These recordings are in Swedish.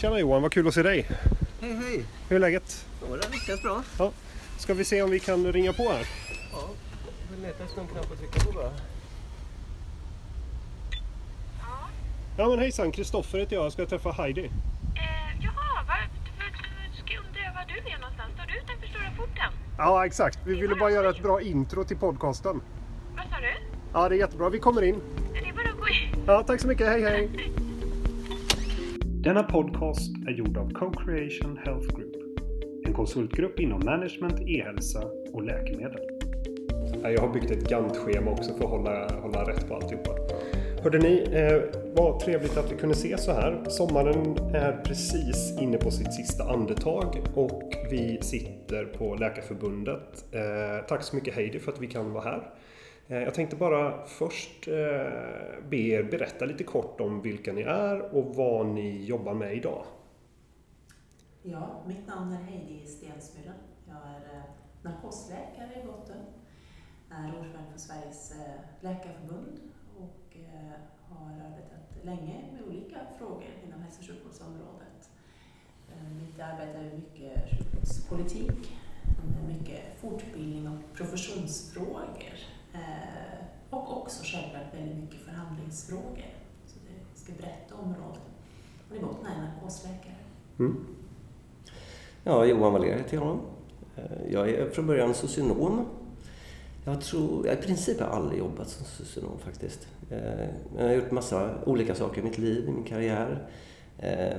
Tjena Johan, vad kul att se dig. Hej hej! Hur är läget? Jo, det är lyckas bra. Ja. Ska vi se om vi kan ringa på här? Ja, jag vill leta efter någon knapp att trycka på bara. Ja men hejsan, Kristoffer heter jag. Jag ska träffa Heidi. Eh, jaha, var, för, ska jag undra var du är någonstans? Står du utanför stora porten? Ja exakt, vi ville bara göra ett bra intro till podcasten. Vad sa du? Ja det är jättebra, vi kommer in. Det är bara att gå in. Ja, tack så mycket, hej hej! Denna podcast är gjord av Co-Creation Health Group. En konsultgrupp inom management, e-hälsa och läkemedel. Jag har byggt ett Gantt-schema också för att hålla, hålla rätt på alltihopa. Hörde ni, eh, vad trevligt att vi kunde se så här. Sommaren är precis inne på sitt sista andetag och vi sitter på Läkarförbundet. Eh, tack så mycket Heidi för att vi kan vara här. Eh, jag tänkte bara först eh, be er berätta lite kort om vilka ni är och vad ni jobbar med idag. Ja, mitt namn är Heidi Stensmyren. Jag är eh, narkosläkare i botten. Är ordförande för Sveriges läkarförbund och har arbetat länge med olika frågor inom hälso och sjukvårdsområdet. Mitt arbete är mycket sjukvårdspolitik, mycket fortbildning och professionsfrågor eh, och också självklart väldigt mycket förhandlingsfrågor. Så det ska berätta om brett område. Men gått botten är jag narkosläkare. Mm. Ja, Johan Wallér heter jag. Eh, jag är från början socionom. Jag tror, jag i princip har jag aldrig jobbat som socionom faktiskt. Eh, jag har gjort massa olika saker i mitt liv, i min karriär. Eh,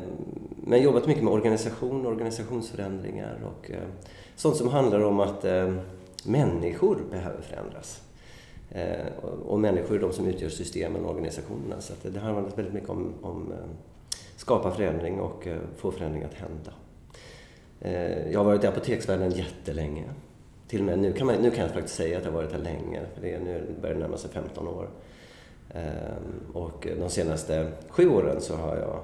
men jobbat mycket med organisation, organisationsförändringar och sånt som handlar om att människor behöver förändras. Eh, och- människor är de som utgör systemen och organisationerna. Så att det- handlar väldigt mycket om, om eh, skapa förändring och eh, få förändring att hända. Jag har varit i apoteksvärlden jättelänge. Till och med nu kan, man, nu kan jag faktiskt säga att jag har varit här länge. För det är, nu börjar det närma sig 15 år. Och de senaste sju åren så har jag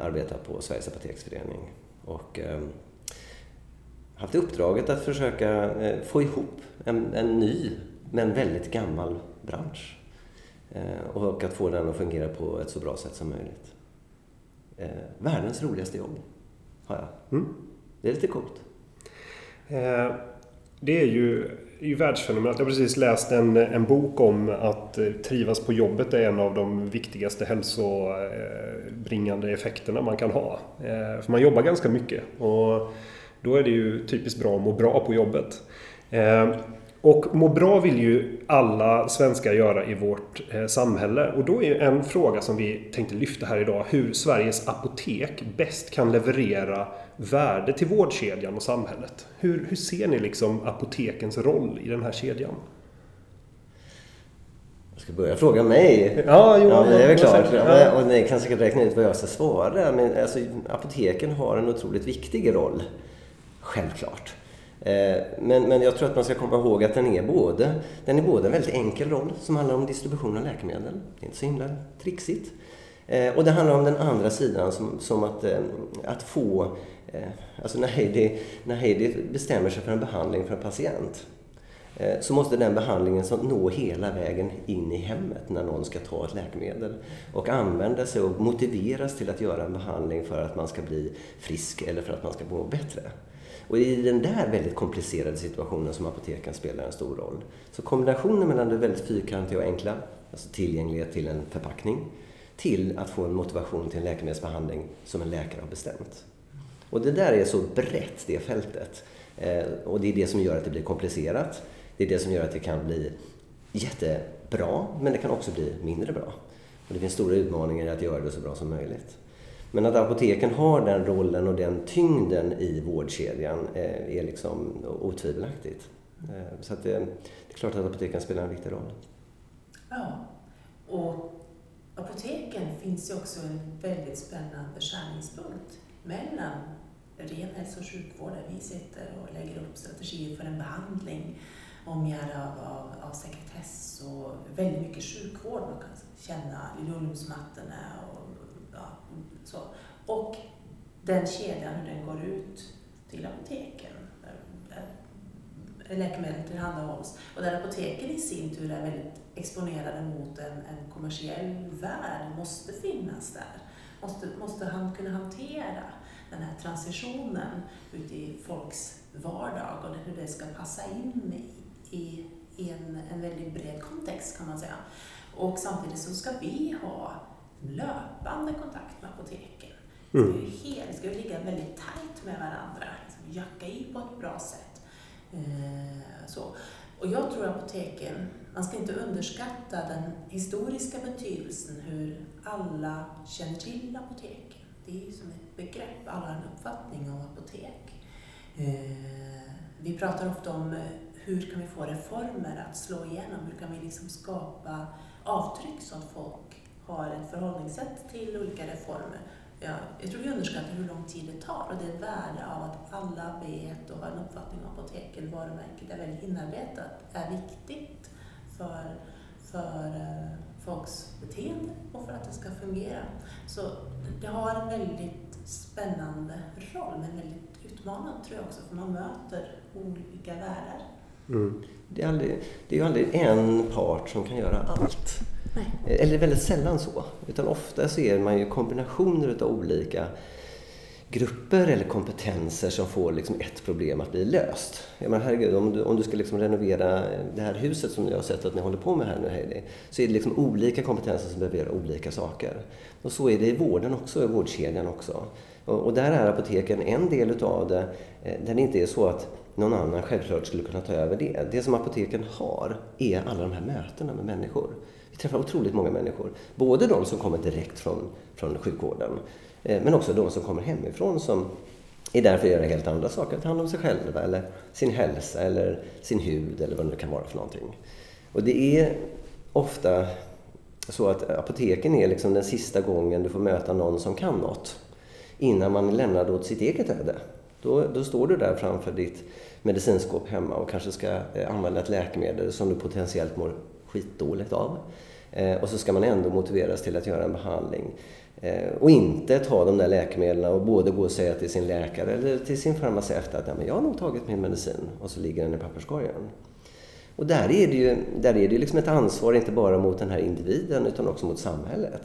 arbetat på Sveriges Apoteksförening. Och haft uppdraget att försöka få ihop en, en ny men väldigt gammal bransch. Eh, Och att få den att fungera på ett så bra sätt som möjligt. Eh, världens roligaste jobb har jag. Mm. Det är lite coolt. Eh, Det är ju, är ju världsfenomenet. Jag har precis läst en, en bok om att trivas på jobbet är en av de viktigaste hälsobringande effekterna man kan ha. För man jobbar ganska mycket och då är det ju typiskt bra att må bra på jobbet. Och må bra vill ju alla svenskar göra i vårt eh, samhälle. Och då är en fråga som vi tänkte lyfta här idag hur Sveriges apotek bäst kan leverera värde till vårdkedjan och samhället. Hur, hur ser ni liksom apotekens roll i den här kedjan? Jag ska börja fråga mig. Ja, jo, ja, det är väl klart. Ja. Och ni kan säkert räkna ut vad jag ska svara. Men alltså, apoteken har en otroligt viktig roll. Självklart. Eh, men, men jag tror att man ska komma ihåg att den är, både, den är både en väldigt enkel roll som handlar om distribution av läkemedel. Det är inte så himla trixigt. Eh, och det handlar om den andra sidan som, som att, eh, att få... Alltså när Heidi, när Heidi bestämmer sig för en behandling för en patient så måste den behandlingen nå hela vägen in i hemmet när någon ska ta ett läkemedel och använda sig och motiveras till att göra en behandling för att man ska bli frisk eller för att man ska må bättre. Och i den där väldigt komplicerade situationen som apoteken spelar en stor roll. Så kombinationen mellan det väldigt fyrkantiga och enkla, alltså tillgänglighet till en förpackning, till att få en motivation till en läkemedelsbehandling som en läkare har bestämt. Och det där är så brett, det fältet. Eh, och det är det som gör att det blir komplicerat. Det är det som gör att det kan bli jättebra, men det kan också bli mindre bra. Och det finns stora utmaningar i att göra det så bra som möjligt. Men att apoteken har den rollen och den tyngden i vårdkedjan eh, är liksom otvivelaktigt. Eh, så att det, det är klart att apoteken spelar en viktig roll. Ja, och apoteken finns ju också en väldigt spännande skärningspunkt mellan ren hälso och sjukvård där vi sitter och lägger upp strategier för en behandling omgärdad av, av, av sekretess och väldigt mycket sjukvård. Man kan känna linoleumsmattorna och så. Och den kedjan, hur den går ut till apoteken. Där läkemedel tillhandahålls. Och där apoteken i sin tur är väldigt exponerade mot en, en kommersiell värld, måste finnas där. måste, måste han kunna hantera den här transitionen ute i folks vardag och hur det ska passa in i, i, i en, en väldigt bred kontext kan man säga. Och samtidigt så ska vi ha löpande kontakt med apoteken. Vi ska, ju helt, ska ju ligga väldigt tajt med varandra, liksom jacka i på ett bra sätt. Eh, så. Och jag tror apoteken, man ska inte underskatta den historiska betydelsen hur alla känner till apoteken. Det är ju som ett begrepp, alla har en uppfattning om apotek. Eh, vi pratar ofta om eh, hur kan vi få reformer att slå igenom? Hur kan vi liksom skapa avtryck så att folk har ett förhållningssätt till olika reformer? Ja, jag tror vi underskattar hur lång tid det tar och det värde av att alla vet och har en uppfattning om apoteken, varumärket är väldigt inarbetat, är viktigt för, för eh, folks beteende och för att det ska fungera. Så det har en väldigt spännande roll, men väldigt utmanande tror jag också, för man möter olika världar. Mm. Det, är aldrig, det är ju aldrig en part som kan göra allt. Nej. Eller väldigt sällan så. Utan ofta ser man ju kombinationer av olika grupper eller kompetenser som får liksom ett problem att bli löst. Jag menar, herregud, om du, om du ska liksom renovera det här huset som jag har sett att ni håller på med här nu Heidi, så är det liksom olika kompetenser som behöver göra olika saker. Och så är det i vården också, i vårdkedjan också. Och, och där är apoteken en del utav det, eh, där det inte är så att någon annan självklart skulle kunna ta över det. Det som apoteken har är alla de här mötena med människor. Vi träffar otroligt många människor. Både de som kommer direkt från, från sjukvården, eh, men också de som kommer hemifrån som är där för att göra helt andra saker. Ta hand om sig själva eller sin hälsa eller sin hud eller vad det nu kan vara för någonting. Och det är ofta så att apoteken är liksom den sista gången du får möta någon som kan något. Innan man lämnar åt sitt eget öde. Då, då står du där framför ditt medicinskåp hemma och kanske ska eh, använda ett läkemedel som du potentiellt mår skitdåligt av. Eh, och så ska man ändå motiveras till att göra en behandling. Eh, och inte ta de där läkemedlen och både gå och säga till sin läkare eller till sin farmaceut att ja, men jag har nog tagit min medicin och så ligger den i papperskorgen. Och där är det ju där är det liksom ett ansvar inte bara mot den här individen utan också mot samhället.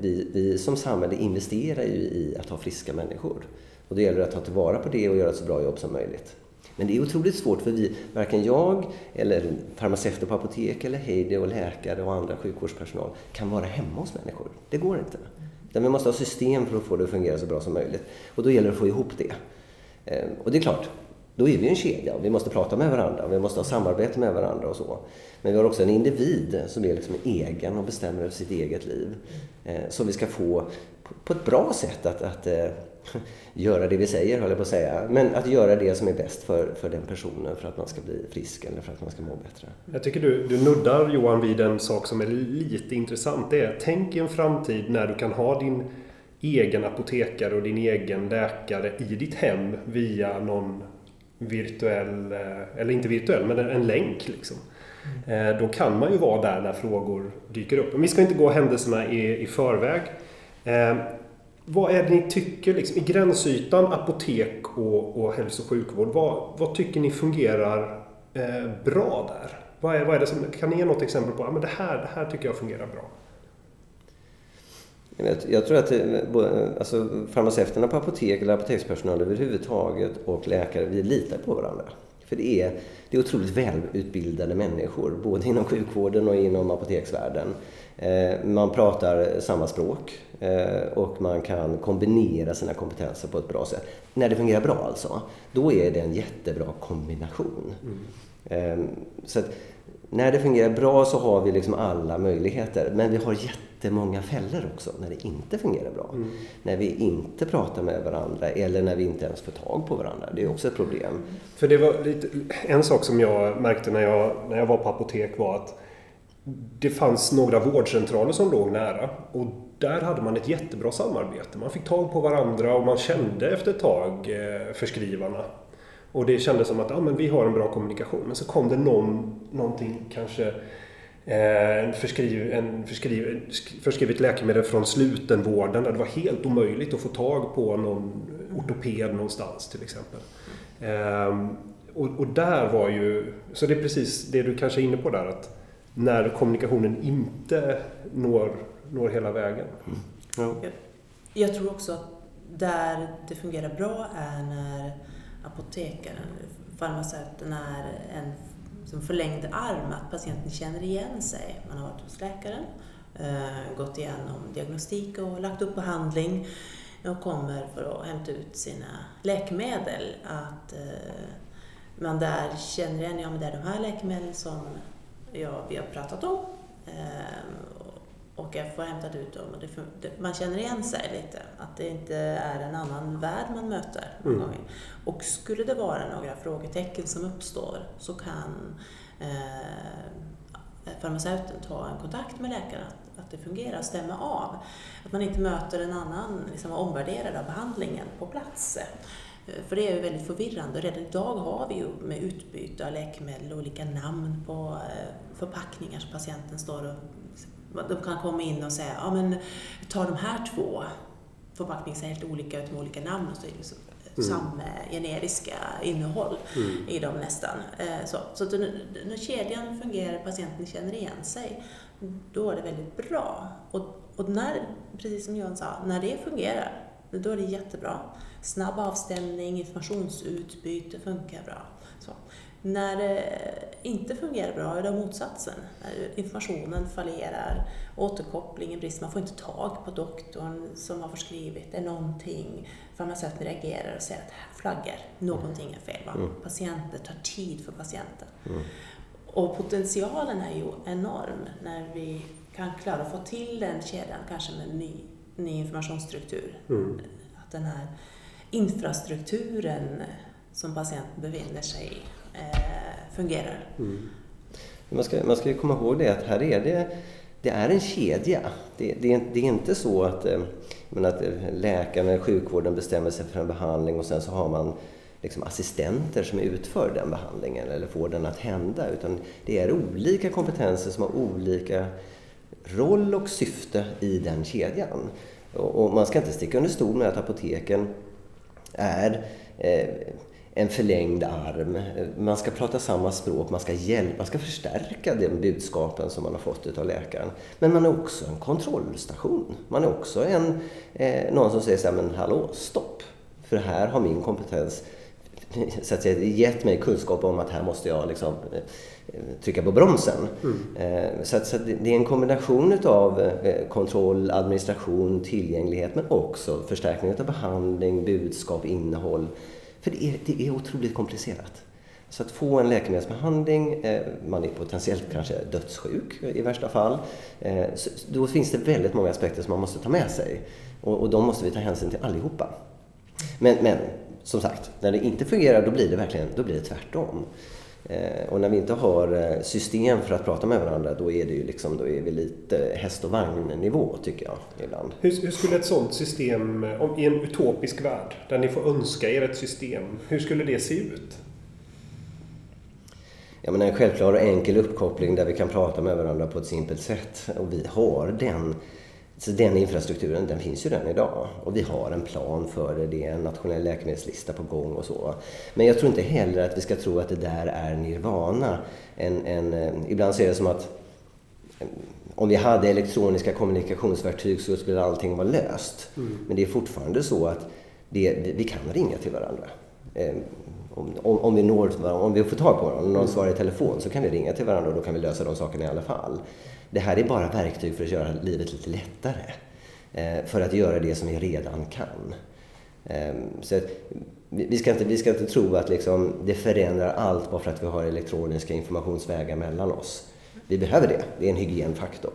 Vi, vi som samhälle investerar ju i att ha friska människor. Och det gäller att ta tillvara på det och göra ett så bra jobb som möjligt. Men det är otroligt svårt för vi, varken jag eller farmaceuter på apotek eller Heidi och läkare och andra sjukvårdspersonal kan vara hemma hos människor. Det går inte. Utan vi måste ha system för att få det att fungera så bra som möjligt. Och då gäller det att få ihop det. Ehm, och det är klart, då är vi en kedja och vi måste prata med varandra och vi måste ha samarbete med varandra och så. Men vi har också en individ som är liksom egen och bestämmer över sitt eget liv. Ehm, som vi ska få på ett bra sätt att, att eh, göra det vi säger, höll jag på att säga. Men att göra det som är bäst för, för den personen för att man ska bli frisk eller för att man ska må bättre. Jag tycker du, du nuddar Johan vid en sak som är lite intressant. Det är, tänk i en framtid när du kan ha din egen apotekare och din egen läkare i ditt hem via någon virtuell, eh, eller inte virtuell, men en länk liksom. Mm. Då kan man ju vara där när frågor dyker upp. Men vi ska inte gå händelserna i, i förväg. Vad är det ni tycker liksom, i gränsytan apotek och, och hälso och sjukvård? Vad, vad tycker ni fungerar eh, bra där? Vad är, vad är det som, kan ni ge något exempel på att det, här, det här tycker jag fungerar bra? Jag tror att eh, eh, alltså, farmaceuterna på apotek eller apotekspersonal överhuvudtaget och läkare, vi litar på varandra. För det är, det är otroligt välutbildade människor, både inom sjukvården och inom apoteksvärlden. Eh, man pratar samma språk eh, och man kan kombinera sina kompetenser på ett bra sätt. När det fungerar bra alltså, då är det en jättebra kombination. Mm. Ehm, så när det fungerar bra så har vi liksom alla möjligheter. Men vi har jättemånga fällor också när det inte fungerar bra. Mm. När vi inte pratar med varandra eller när vi inte ens får tag på varandra. Det är också ett problem. För det var lite, en sak som jag märkte när jag, när jag var på apotek var att det fanns några vårdcentraler som låg nära och där hade man ett jättebra samarbete. Man fick tag på varandra och man kände efter ett tag eh, förskrivarna. Och det kändes som att ah, men vi har en bra kommunikation. Men så kom det någon, någonting, kanske eh, en, förskriv, en förskriv, förskrivet läkemedel från slutenvården där det var helt omöjligt att få tag på någon ortoped någonstans till exempel. Ehm, och, och där var ju, så det är precis det du kanske är inne på där att när kommunikationen inte når, når hela vägen. Mm. Ja. Jag tror också att där det fungerar bra är när apotekaren, farmaceuten är en som förlängd arm, att patienten känner igen sig. Man har varit hos läkaren, eh, gått igenom diagnostik och lagt upp behandling och kommer för att hämta ut sina läkemedel. Att eh, man där känner igen, ja men det är de här läkemedlen som ja, vi har pratat om. Eh, och jag får hämtat ut dem. Och det, man känner igen sig lite, att det inte är en annan värld man möter. Mm. Och skulle det vara några frågetecken som uppstår så kan eh, farmaceuten ta en kontakt med läkaren att, att det fungerar, stämma av. Att man inte möter en annan liksom, omvärderad av behandlingen på plats. Eh, för det är ju väldigt förvirrande. Redan idag har vi ju med utbyte av läkemedel olika namn på eh, förpackningar som patienten står och de kan komma in och säga, ja men ta de här två förpackningarna ser helt olika ut med olika namn och så är det liksom mm. samma generiska innehåll mm. i dem nästan. Eh, så, så att när kedjan fungerar, patienten känner igen sig, då är det väldigt bra. Och, och när, precis som Johan sa, när det fungerar, då är det jättebra. Snabb avstämning, informationsutbyte funkar bra. Så. När det inte fungerar bra är det motsatsen. När informationen fallerar, återkopplingen brister, man får inte tag på doktorn som har förskrivit det, någonting. Farmaceuten reagerar och säger att här flaggar, någonting är fel. Mm. Patienten tar tid för patienten. Mm. Och potentialen är ju enorm när vi kan klara att få till den kedjan, kanske med ny, ny informationsstruktur. Mm. Att den här infrastrukturen som patienten befinner sig i eh, fungerar. Mm. Man, ska, man ska komma ihåg det att här är det, det är en kedja. Det, det, det är inte så att, eh, men att eh, läkaren eller sjukvården bestämmer sig för en behandling och sen så har man liksom assistenter som utför den behandlingen eller får den att hända. Utan det är olika kompetenser som har olika roll och syfte i den kedjan. Och, man ska inte sticka under stol med att apoteken är eh, en förlängd arm. Man ska prata samma språk, man ska hjälpa, man ska förstärka den budskapen som man har fått av läkaren. Men man är också en kontrollstation. Man är också en, eh, någon som säger så här, men hallå, stopp! För här har min kompetens så att säga, gett mig kunskap om att här måste jag liksom, eh, trycka på bromsen. Mm. Så, att, så att det är en kombination av eh, kontroll, administration, tillgänglighet men också förstärkning av behandling, budskap, innehåll. För det är, det är otroligt komplicerat. Så att få en läkemedelsbehandling, eh, man är potentiellt kanske dödssjuk i värsta fall, då finns det väldigt många aspekter som man måste ta med sig. Och, och de måste vi ta hänsyn till allihopa. Men, men som sagt, när det inte fungerar då blir det verkligen då blir det tvärtom. Eh, och när vi inte har eh, system för att prata med varandra då är, det ju liksom, då är vi lite häst och vagn-nivå tycker jag ibland. Hur, hur, skulle ett sådant system, om, i en utopisk värld där ni får önska er ett system, hur skulle det se ut? Ja, men en självklar och enkel uppkoppling där vi kan prata med varandra på ett simpelt sätt. Och vi har den så den infrastrukturen den finns ju redan idag och vi har en plan för det. Det är en nationell läkemedelslista på gång och så. Men jag tror inte heller att vi ska tro att det där är nirvana. En, en, eh, ibland är det som att eh, om vi hade elektroniska kommunikationsverktyg så skulle allting vara löst. Mm. Men det är fortfarande så att det, vi kan ringa till varandra. Eh, om, om, om, vi når, om vi får tag på varandra, om någon mm. svarar i telefon så kan vi ringa till varandra och då kan vi lösa de sakerna i alla fall. Det här är bara verktyg för att göra livet lite lättare. Eh, för att göra det som vi redan kan. Ehm, så vi, ska inte, vi ska inte tro att liksom det förändrar allt bara för att vi har elektroniska informationsvägar mellan oss. Vi behöver det. Det är en hygienfaktor.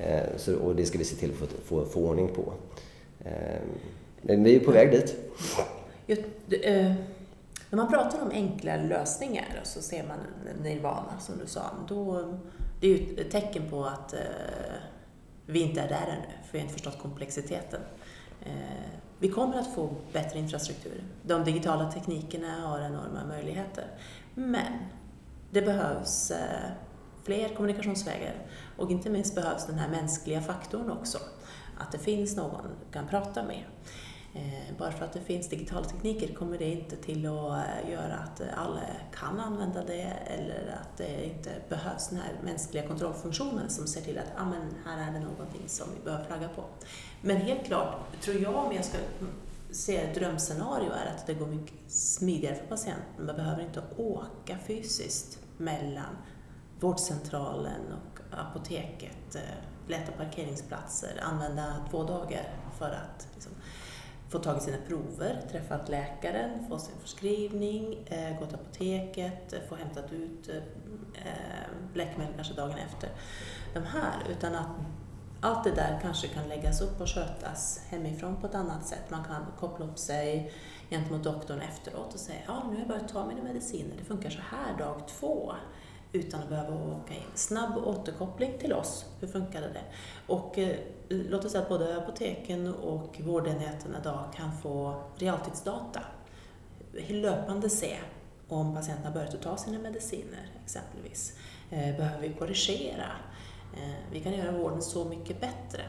Ehm, så, och det ska vi se till att få, få, få ordning på. Ehm, men vi är på väg dit. Just, äh, eh, när man pratar om enkla lösningar så ser man nirvana som du sa. Då, det är ju ett tecken på att eh, vi inte är där ännu, för vi har inte förstått komplexiteten. Eh, vi kommer att få bättre infrastruktur. De digitala teknikerna har enorma möjligheter. Men det behövs eh, fler kommunikationsvägar och inte minst behövs den här mänskliga faktorn också. Att det finns någon du kan prata med. Eh, bara för att det finns digitala tekniker kommer det inte till att eh, göra att alla kan använda det eller att det inte behövs den här mänskliga kontrollfunktionen som ser till att ah, men här är det någonting som vi behöver flagga på. Men helt klart, tror jag om jag ska se ett drömscenario är att det går mycket smidigare för patienten. Man behöver inte åka fysiskt mellan vårdcentralen och apoteket, eh, leta parkeringsplatser, använda två dagar för att liksom, få tag i sina prover, träffa läkaren, få sin förskrivning, eh, gå till apoteket, eh, få hämtat ut eh, läkemedel kanske dagen efter. De här, utan att allt det där kanske kan läggas upp och skötas hemifrån på ett annat sätt. Man kan koppla upp sig gentemot doktorn efteråt och säga ja, nu har jag börjat ta mina mediciner, det funkar så här dag två utan att behöva åka in. Snabb återkoppling till oss, hur funkade det? Och eh, låt oss säga att både apoteken och vårdenheterna idag kan få realtidsdata. Löpande se om patienten har börjat ta sina mediciner exempelvis. Eh, behöver vi korrigera? Eh, vi kan göra vården så mycket bättre.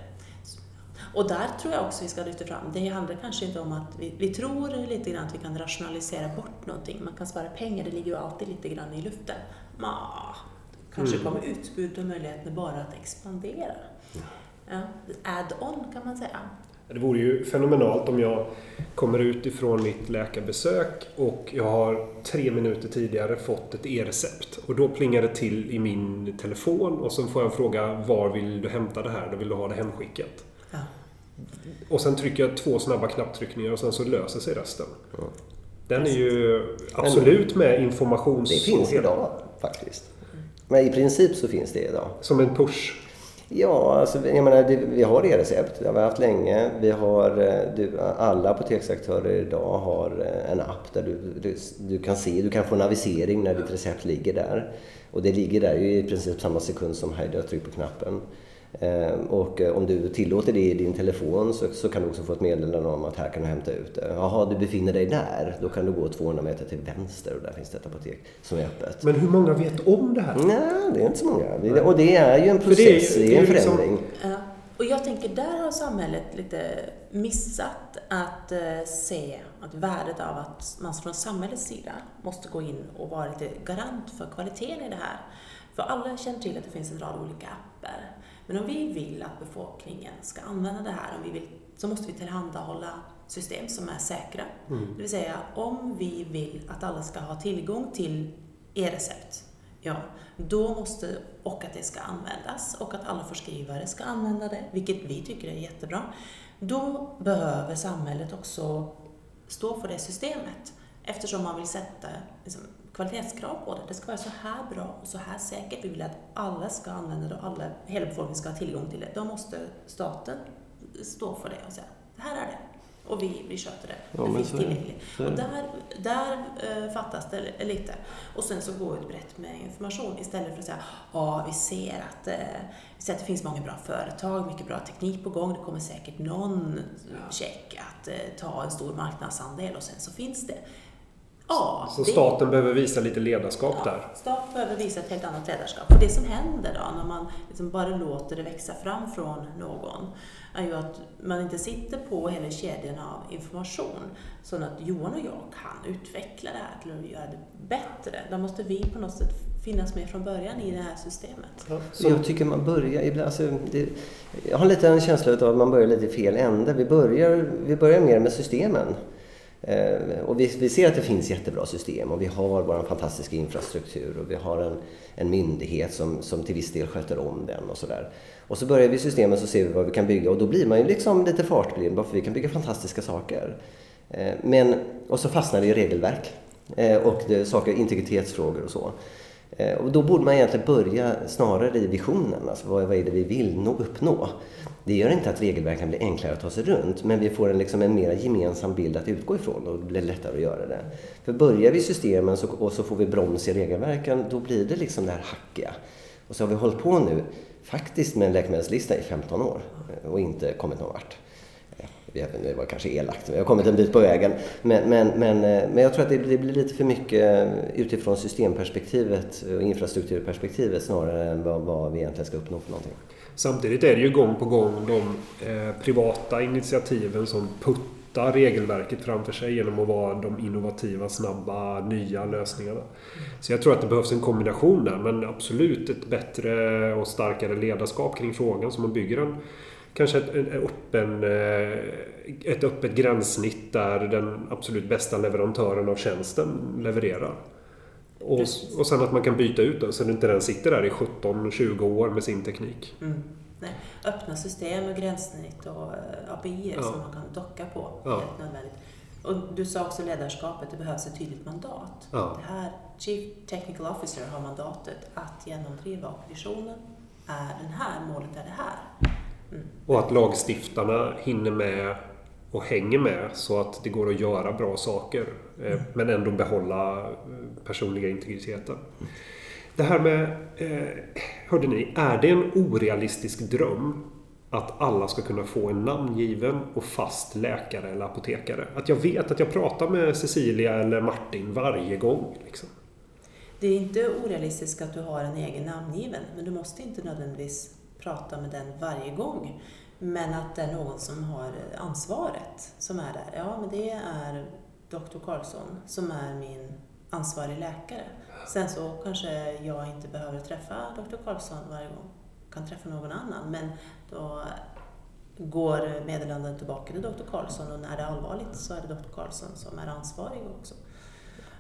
Och där tror jag också vi ska lyfta fram, det handlar kanske inte om att vi, vi tror lite grann att vi kan rationalisera bort någonting, man kan spara pengar, det ligger ju alltid lite grann i luften. Ma, kanske mm. kommer utbud och möjligheten bara att expandera. Ja, Add-on kan man säga. Det vore ju fenomenalt om jag kommer ut ifrån mitt läkarbesök och jag har tre minuter tidigare fått ett e-recept. Och då plingar det till i min telefon och så får jag en fråga var vill du hämta det här? Då vill du ha det hemskickat. Ja. Och sen trycker jag två snabba knapptryckningar och sen så löser sig resten. Ja. Den är ju absolut med informations... Det finns idag faktiskt. Men i princip så finns det idag. Som en push? Ja, alltså, jag menar, det, vi har e-recept. Det har vi haft länge. Vi har, eh, du, alla apoteksaktörer idag har eh, en app där du, du, du, kan se, du kan få en avisering när ditt recept ligger där. Och det ligger där i princip samma sekund som Heidi har tryckt på knappen. Ehm, och eh, om du tillåter det i din telefon så, så, kan du också få ett meddelande om att här kan du hämta ut det. Jaha, du befinner dig där. Då kan du gå 200 meter till vänster och där finns det ett apotek som är öppet. Men hur många vet om det här? Nej, det är inte så många. Och det är ju en process, det är, det är en liksom- förändring. Liksom... Ja. Och jag tänker, där har samhället lite missat att eh, se att värdet av att man från samhällets sida måste gå in och vara lite garant för kvaliteten i det här. För alla känner till att det finns en rad olika appar. Men om vi vill att befolkningen ska använda det här, om vi vill, så måste vi tillhandahålla system som är säkra. Mm. Det vill säga, om vi vill att alla ska ha tillgång till e-recept, ja, då måste, och att det ska användas, och att alla förskrivare ska använda det, vilket vi tycker är jättebra, då behöver samhället också stå för det systemet. Eftersom man vill sätta liksom, kvalitetskrav på det. Det ska vara så här bra och så här säkert. Vi vill att alla ska använda det och alla, hela befolkningen ska ha tillgång till det. Då måste staten stå för det och säga, det här är det. Och vi, vi sköter det. Ja, det finns tillgängligt. Och där, där uh, fattas det lite. Och sen så gå ut brett med information istället för att säga, ja vi ser att, uh, vi ser att det finns många bra företag, mycket bra teknik på gång. Det kommer säkert någon ja. check att uh, ta en stor marknadsandel och sen så finns det Ja, så staten behöver visa lite ledarskap ja, där? staten behöver visa ett helt annat ledarskap. Och det som händer då, när man liksom bara låter det växa fram från någon, är ju att man inte sitter på hela kedjan av information, så att Johan och jag kan utveckla det här till att göra det bättre. Då måste vi på något sätt finnas med från början i det här systemet. Ja, så jag tycker man börjar ibland, alltså, det, jag har lite en känsla av att man börjar lite i fel ände. Vi börjar, vi börjar mer med systemen. Eh, och vi, vi, ser att det finns jättebra system och vi har vår fantastiska infrastruktur och vi har en, en myndighet som, som till viss del sköter om den och sådär. Och så börjar vi systemen så ser vi vad vi kan bygga och då blir man ju liksom lite fartblind bara för vi kan bygga fantastiska saker. Eh, men, och så fastnar vi i regelverk eh, och det, saker, integritetsfrågor och så. Eh, och då borde man egentligen börja snarare i visionen, alltså vad, vad är det vi vill nå, uppnå? Det gör inte att regelverken blir enklare att ta sig runt, men vi får en, liksom en mer gemensam bild att utgå ifrån och det blir lättare att göra det. För börjar vi systemen så, och så får vi broms i regelverken, då blir det liksom det här hackiga. Och så har vi hållit på nu, faktiskt med en läkemedelslista i 15 år eh, och inte kommit någon vart. Det var kanske elakt, vi har kommit en bit på vägen. Men, men, men, eh, men jag tror att det, det blir lite för mycket eh, utifrån systemperspektivet och infrastrukturperspektivet snarare än vad, vad vi egentligen ska uppnå för någonting. Samtidigt är det ju gång på gång de eh, privata initiativen som puttar regelverket framför sig genom att vara de innovativa, snabba, nya lösningarna. Så jag tror att det behövs en kombination där, men absolut ett bättre och starkare ledarskap kring frågan så man bygger en kanske ett, en öppen, eh, ett öppet gränssnitt där den absolut bästa leverantören av tjänsten levererar. Och, och sen att man kan byta ut den så att inte den sitter där i 17-20 år med sin teknik. Mm. Nej. Öppna system och gränssnitt och eh, API Ja. som man kan docka på. Ja. Helt nödvändigt. Och du sa också ledarskapet, det behövs ett tydligt mandat. Ja. Det här, Chief Technical Officer har mandatet att genomdriva och visionen är den här, målet är det här. Mm. Och att lagstiftarna hinner med och hänger med så att det går att göra bra saker eh, men ändå behålla eh, personliga integriteten. Det här med, eh, hörde ni, är det en orealistisk dröm att alla ska kunna få en namngiven och fast läkare eller apotekare? Att jag vet att jag pratar med Cecilia eller Martin varje gång. Liksom. Det är inte orealistiskt att du har en egen namngiven, men du måste inte nödvändigtvis prata med den varje gång. Men att det är någon som har ansvaret som är där. Ja, men det är doktor Karlsson som är min ansvarig läkare. Sen så kanske jag inte behöver träffa doktor Karlsson varje gång. kan träffa någon annan, men då går meddelandet tillbaka till doktor Karlsson och när det är allvarligt så är det doktor Karlsson som är ansvarig också.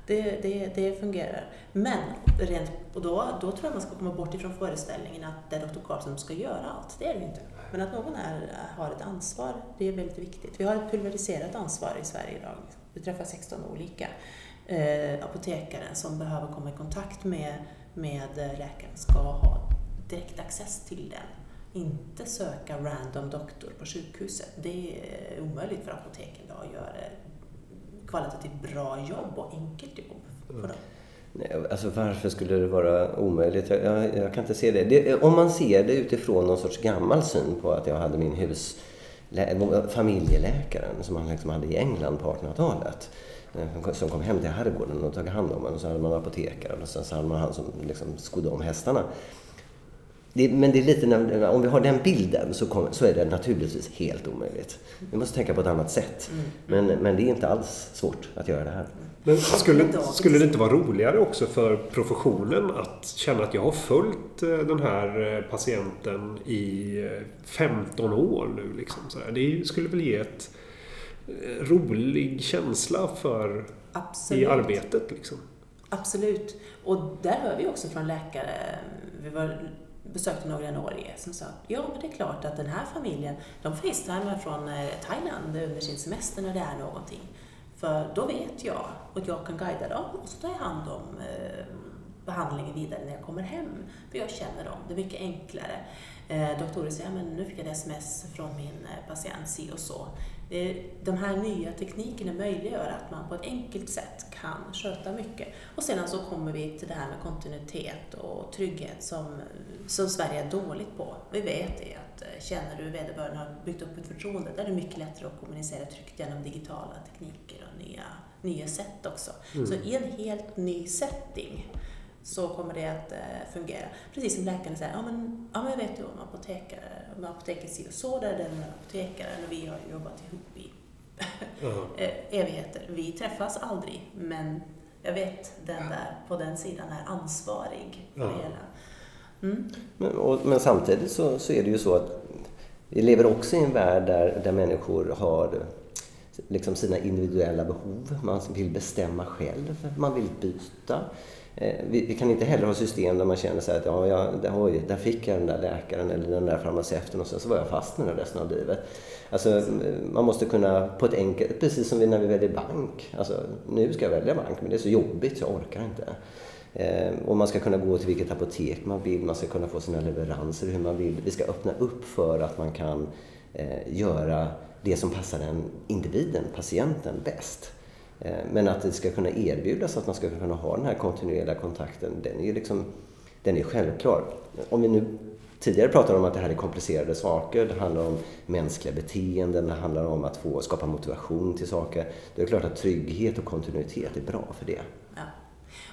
Det, det, det fungerar. Men, rent, och då, då tror jag man ska komma bort ifrån föreställningen att det är doktor Karlsson som ska göra allt. Det är det ju inte. Men att någon är, har ett ansvar, det är väldigt viktigt. Vi har ett pulveriserat ansvar i Sverige idag. Vi träffar 16 olika eh, apotekare som behöver komma i kontakt med, med läkaren ska ha direkt access till den. Inte söka random doktor på sjukhuset. Det är omöjligt för apoteken idag att göra kvalitativt bra jobb och enkelt jobb för dem. Nej, alltså varför skulle det vara omöjligt? Jag, jag, jag kan inte se det. det. Om man ser det utifrån någon sorts gammal syn på att jag hade min hus familjeläkaren som man liksom hade i England på 1800-talet. eh, Som kom hem till herrgården och tog hand om en och så hade man apotekaren och sen så hade man han som liksom skodde om hästarna. Det, men det är lite, om vi har den bilden så, kom, så är det naturligtvis helt omöjligt. Vi måste tänka på ett annat sätt. Men, men det är inte alls svårt att göra det här. Men skulle, skulle det inte vara roligare också för professionen att känna att jag har följt eh, den här eh, patienten i eh, 15 år nu? Liksom, så. Det skulle väl ge ett eh, rolig känsla för i Absolut. arbetet. Liksom. Absolut. Och där hör vi också från läkare, vi var, besökte några i Norge som sa ja men det är klart att den här familjen, de facetimar från eh, Thailand under sin semester när det är någonting. För då vet jag och jag kan guida dem och så tar jag hand om eh, behandlingen vidare när jag kommer hem. För jag känner dem, det är mycket enklare. Eh, doktorer säger, ja, men nu fick jag ett sms från min patient, si och så. Eh, De här nya teknikerna möjliggör att man på ett enkelt sätt kan sköta mycket. Och sedan så kommer vi till det här med kontinuitet och trygghet som, som Sverige är dåligt på. Vi vet det att eh, känner du vederbörande har byggt upp ett förtroende, där är det mycket lättare att kommunicera tryggt genom digitala tekniker och nya, nya sätt också. Så i en helt ny setting så kommer det att eh, fungera. Precis som läkaren säger, ja men, ja, men jag vet ju om apotekare, om apoteket si och så, där är den apotekaren och vi har jobbat ihop i eh, evigheter. Vi träffas aldrig, men jag vet den där på den sidan är ansvarig för Ja. hela. Mm. Men, och, men samtidigt så, så är det ju så att vi lever också i en värld där, där människor har liksom sina individuella behov. Man vill bestämma själv, man vill byta. Eh, vi, vi kan inte heller ha system där man känner sig att ja, jag, där, oj, där fick jag den där läkaren eller den där farmaceuten och sen så var jag fast med den resten av livet. Alltså, man måste kunna på ett enkelt, precis som när vi väljer bank. Alltså, nu ska jag välja bank men det är så jobbigt så jag orkar inte. Eh, och man ska kunna gå till vilket apotek man vill, man ska kunna få sina leveranser hur man vill. Vi ska öppna upp för att man kan eh, göra det som passar den individen, patienten, bäst. Eh, men att det ska kunna erbjudas att man ska kunna ha den här kontinuerliga kontakten, den är ju liksom, den är självklar. Om vi nu tidigare pratade om att det här är komplicerade saker, det handlar om mänskliga beteenden, det handlar om att få skapa motivation till saker. Det är klart att trygghet och kontinuitet är bra för det. Ja.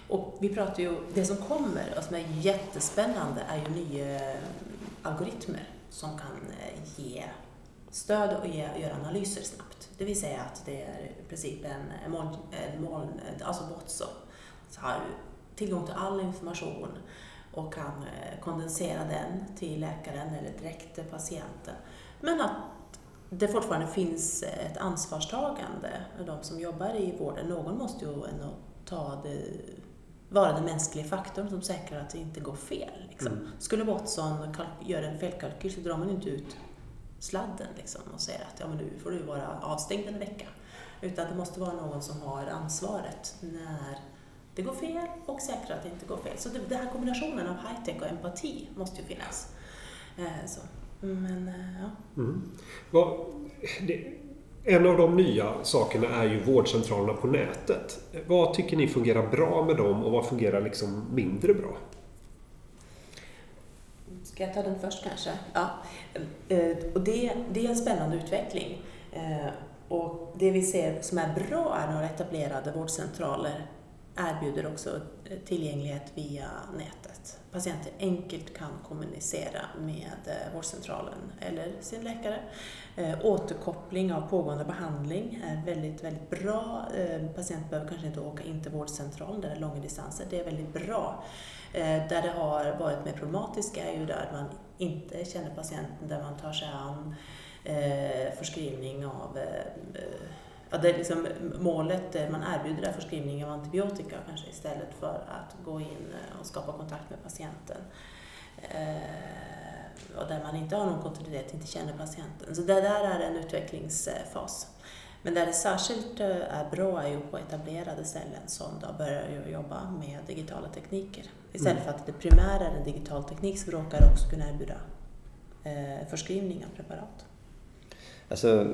Och vi pratar ju, det som kommer och som är jättespännande är ju nya algoritmer som kan eh, ge stöd och ge, göra analyser snabbt. Det vill säga att det är i princip en moln, en moln alltså Botso, har tillgång till all information och kan eh, kondensera den till läkaren eller direkt till patienten. Men att det fortfarande finns ett ansvarstagande, de som jobbar i vården. Någon måste ju ändå ta det, vara den mänskliga faktorn som säkrar att det inte går fel. Liksom. Mm. Skulle Watson göra en felkalkyl så drar man inte ut sladden liksom, och säger att ja, men nu får du vara avstängd en vecka. Utan det måste vara någon som har ansvaret när det går fel och säkra att det inte går fel. Så den här kombinationen av high-tech och empati måste ju finnas. Eh, så. Men, eh, ja. Mm. Vad, det, en av de nya sakerna är ju vårdcentralerna på nätet. Vad tycker ni fungerar bra med dem och vad fungerar liksom mindre bra? Ska jag ta den först kanske? Ja. Eh, och det, det är en spännande utveckling. Eh, och det vi ser som är bra är några etablerade vårdcentraler erbjuder också tillgänglighet via nätet. Patienter enkelt kan kommunicera med eh, vårdcentralen eller sin läkare. Eh, återkoppling av pågående behandling är väldigt, väldigt bra. Eh, Patienter behöver kanske inte åka in till vårdcentralen där det är långa distanser. Det är väldigt bra. Där det har varit mer problematiskt är ju där man inte känner patienten, där man tar sig an förskrivning av ja, det är liksom målet, man erbjuder är förskrivning av antibiotika kanske istället för att gå in eh, och skapa kontakt med patienten. Eh, och där man inte har någon kontinuitet, inte känner patienten. Så det där är en utvecklingsfas. Men där det särskilt eh, är bra är ju på etablerade ställen som då börjar jobba med digitala tekniker. Istället mm. för att det primära är en digital teknik så råkar också kunna erbjuda förskrivning av preparat. Alltså,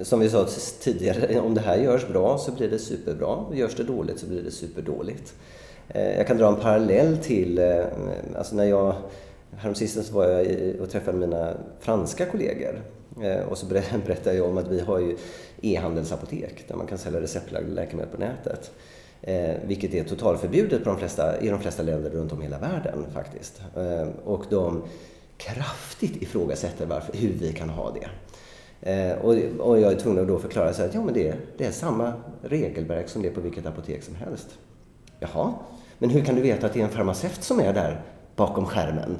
som vi sa tidigare, om det här görs bra så blir det superbra. Görs det dåligt så blir det superdåligt. Eh, jag kan dra en parallell till, eh, alltså när jag, häromsistens var jag och träffade mina franska kollegor eh, och så berättade jag om att vi har ju e-handelsapotek där man kan sälja receptlagda läkemedel på nätet. vilket är totalförbjudet på de flesta, i de flesta länder runt om i hela världen faktiskt. och de kraftigt ifrågasätter varför, hur vi kan ha det. Eh, och, och, jag är tvungen att då förklara så att ja, men det, det är samma regelverk som det är på vilket apotek som helst. Jaha, men hur kan du veta att det är en farmaceut som är där bakom skärmen?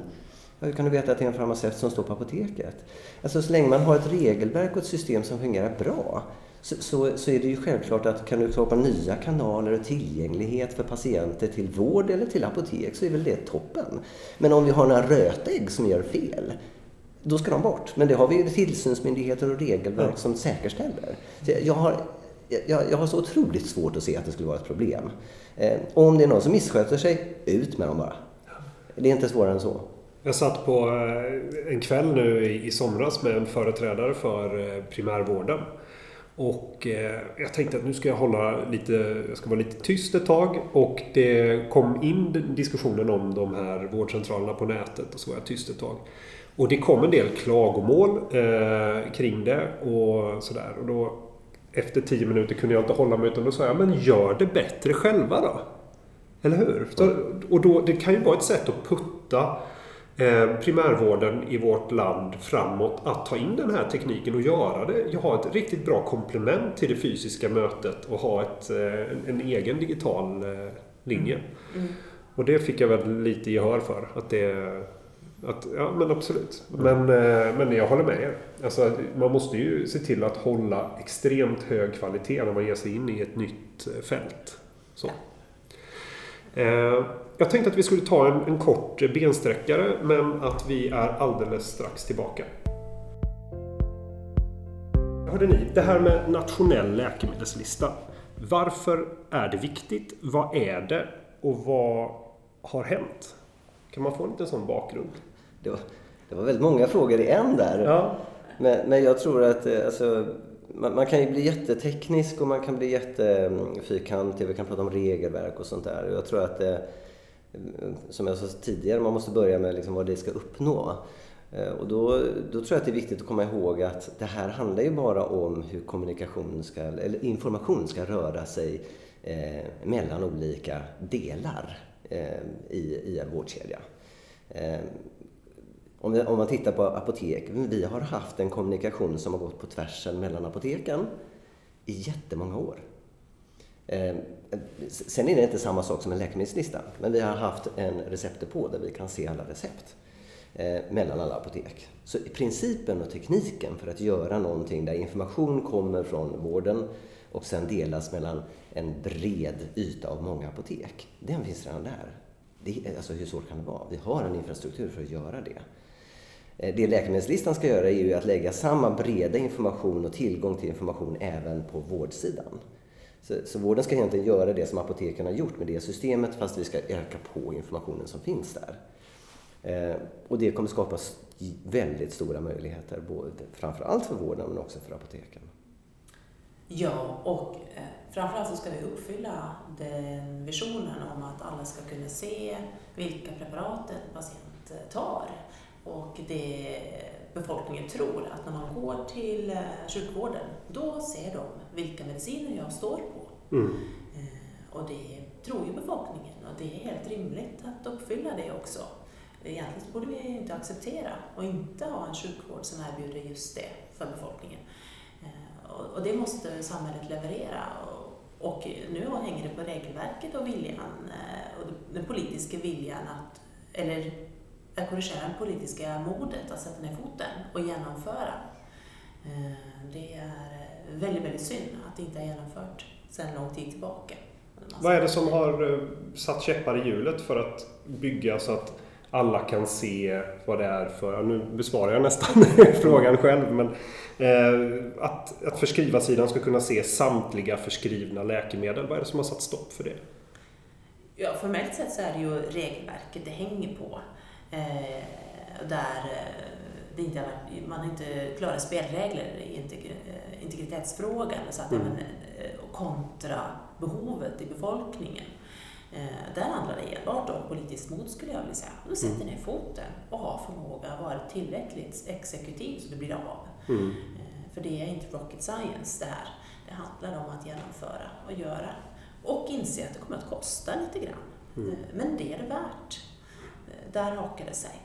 Ja, hur kan du veta att det är en farmaceut som står på apoteket? Alltså så länge man har ett regelverk och ett system som fungerar bra så, så, så, är det ju självklart att kan du skapa nya kanaler och tillgänglighet för patienter till vård eller till apotek så är väl det toppen. Men om vi har några rötägg som gör fel, då ska de bort. Men det har vi ju tillsynsmyndigheter och regelverk ja. som säkerställer. Så jag, har, jag, jag, har så otroligt svårt att se att det skulle vara ett problem. Eh, och om det är någon som missköter sig, ut med dem bara. Det är inte svårare än så. Jag satt på eh, en kväll nu i somras med en företrädare för eh, primärvården. Och eh, jag tänkte att nu ska jag hålla lite, jag ska vara lite tyst ett tag. Och det kom in diskussionen om de här vårdcentralerna på nätet och så var jag tyst ett tag. Och det kom en del klagomål eh, kring det och sådär. Och då, efter tio minuter kunde jag inte hålla mig utan då sa jag, men gör det bättre själva då. Eller hur? Så, och då, det kan ju vara ett sätt att putta eh, primärvården i vårt land framåt att ta in den här tekniken och göra det. Har ett riktigt bra komplement till det fysiska mötet och ha ett, eh, en, en, egen digital eh, linje. Mm. Mm. Och det fick jag väl lite gehör för. Att det att, ja, men absolut. Men, eh, men jag håller med er. Alltså, man måste ju se till att hålla extremt hög kvalitet när man ger sig in i ett nytt eh, fält. Så. Eh, jag tänkte att vi skulle ta en, en kort bensträckare, men att vi är alldeles strax tillbaka. Hörde ni, det här med nationell läkemedelslista. Varför är det viktigt? Vad är det? Och vad har hänt? Kan man få en liten sån bakgrund? Det var, det var väldigt många frågor i en där. Ja. Men, men jag tror att eh, alltså, man, man, kan ju bli jätteteknisk och man kan bli jättefyrkantig. Vi kan prata om regelverk och sånt där. Jag tror att, eh, som jag sa tidigare, man måste börja med liksom vad det ska uppnå. Eh, och då, då tror jag att det är viktigt att komma ihåg att det här handlar ju bara om hur kommunikation ska, eller information ska röra sig eh, mellan olika delar eh, i, i en vårdkedja. Eh, om, vi, om man tittar på apotek, vi har haft en kommunikation som har gått på tvärsen mellan apoteken i jättemånga år. Eh, sen är det inte samma sak som en läkemedelslista, men vi har haft en receptdepå där vi kan se alla recept eh, mellan alla apotek. Så principen och tekniken för att göra någonting där information kommer från vården och sen delas mellan en bred yta av många apotek, den finns redan där. Det, alltså hur svårt kan det vara? Vi har en infrastruktur för att göra det. Eh, det läkemedelslistan ska göra är ju att lägga samma breda information och tillgång till information även på vårdsidan. Så, så vården ska egentligen göra det som apoteken har gjort med det systemet fast vi ska öka på informationen som finns där. Eh, och det kommer skapa väldigt stora möjligheter, både, framförallt för vården men också för apoteken. Ja, och eh, framförallt så ska vi uppfylla den visionen om att alla ska kunna se vilka preparat en patient eh, tar. Och det befolkningen tror att när man går till eh, sjukvården, då ser de vilka mediciner jag står på. Mm. Eh, och det tror ju befolkningen och det är helt rimligt att uppfylla det också. Egentligen borde vi inte acceptera och inte ha en sjukvård som erbjuder just det för befolkningen. Eh, och det måste samhället leverera. Och nu hänger det på regelverket och viljan, och den politiska viljan att, eller att korrigera det politiska modet att sätta ner foten och genomföra. Det är väldigt, väldigt synd att det inte är genomfört sedan lång tid tillbaka. Vad är det som har satt käppar i hjulet för att bygga så att alla kan se vad det är för, nu besvarar jag nästan frågan själv, men eh, att, att förskrivarsidan ska kunna se samtliga förskrivna läkemedel. Vad är det som har satt stopp för det? Ja, formellt sett så är det ju regelverket det hänger på. Eh, där eh, det inte har varit, man har inte klara spelregler i eh, integritetsfrågan så att mm. kontra behovet i befolkningen. Där handlar det enbart om politiskt mod skulle jag vilja säga. Du sätter mm. ner foten och har förmåga att vara tillräckligt exekutiv så det blir av. Mm. För det är inte rocket science det här. Det handlar om att genomföra och göra. Och inse att det kommer att kosta lite grann. Mm. Men det är det värt. Där hakar det sig.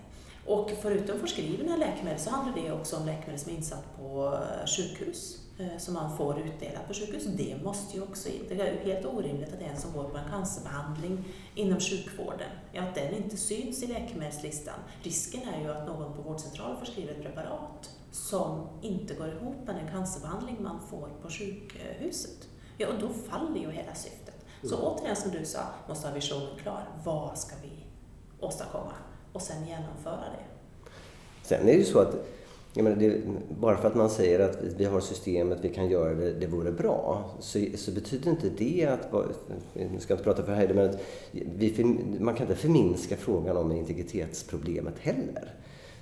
Och förutom förskrivna läkemedel så handlar det också om läkemedel som är insatt på eh, sjukhus eh, som man får utdelat på sjukhus. Det måste ju också in. Det är helt orimligt att en som går på en cancerbehandling inom sjukvården, ja, att den inte syns i läkemedelslistan. Risken är ju att någon på vårdcentralen förskriver ett preparat som inte går ihop med den cancerbehandling man får på sjukhuset. Ja, och då faller ju hela syftet. Så mm. återigen som du sa, måste ha visionen klar. Vad ska vi åstadkomma och sen genomföra det. Sen är det ju så att menar, det, bara för att man säger att vi har systemet, vi kan göra det, det vore bra, så, så betyder inte det att, nu ska jag inte prata för Heide, men att vi, man kan inte förminska frågan om integritetsproblemet heller.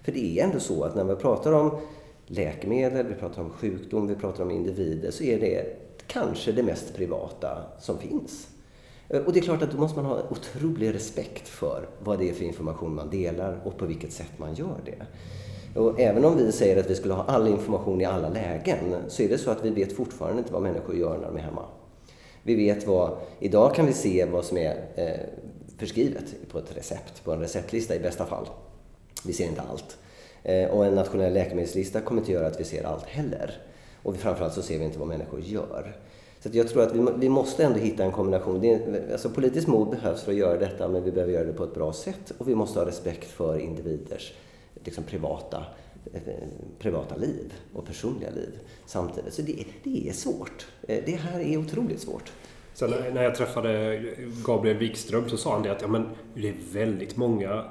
För det är ändå så att när vi pratar om läkemedel, vi pratar om sjukdom, vi pratar om individer, så är det kanske det mest privata som finns. Eh, och det är klart att då måste man ha otrolig respekt för vad det är för information man delar och på vilket sätt man gör det. Och även om vi säger att vi skulle ha all information i alla lägen så är det så att vi vet fortfarande inte vad människor gör när de är hemma. Vi vet vad, idag kan vi se vad som är eh, förskrivet på ett recept, på en receptlista i bästa fall. Vi ser inte allt. Eh, och en nationell läkemedelslista kommer inte göra att vi ser allt heller. Och framförallt så ser vi inte vad människor gör. Så jag tror att vi, vi måste ändå hitta en kombination. Det är, alltså politiskt mod behövs för att göra detta men vi behöver göra det på ett bra sätt och vi måste ha respekt för individers liksom, privata, eh, privata liv och personliga liv samtidigt. Så det, det är svårt. Eh, det här är otroligt svårt. Sen när jag träffade Gabriel Wikström så sa han det att ja, men det är väldigt många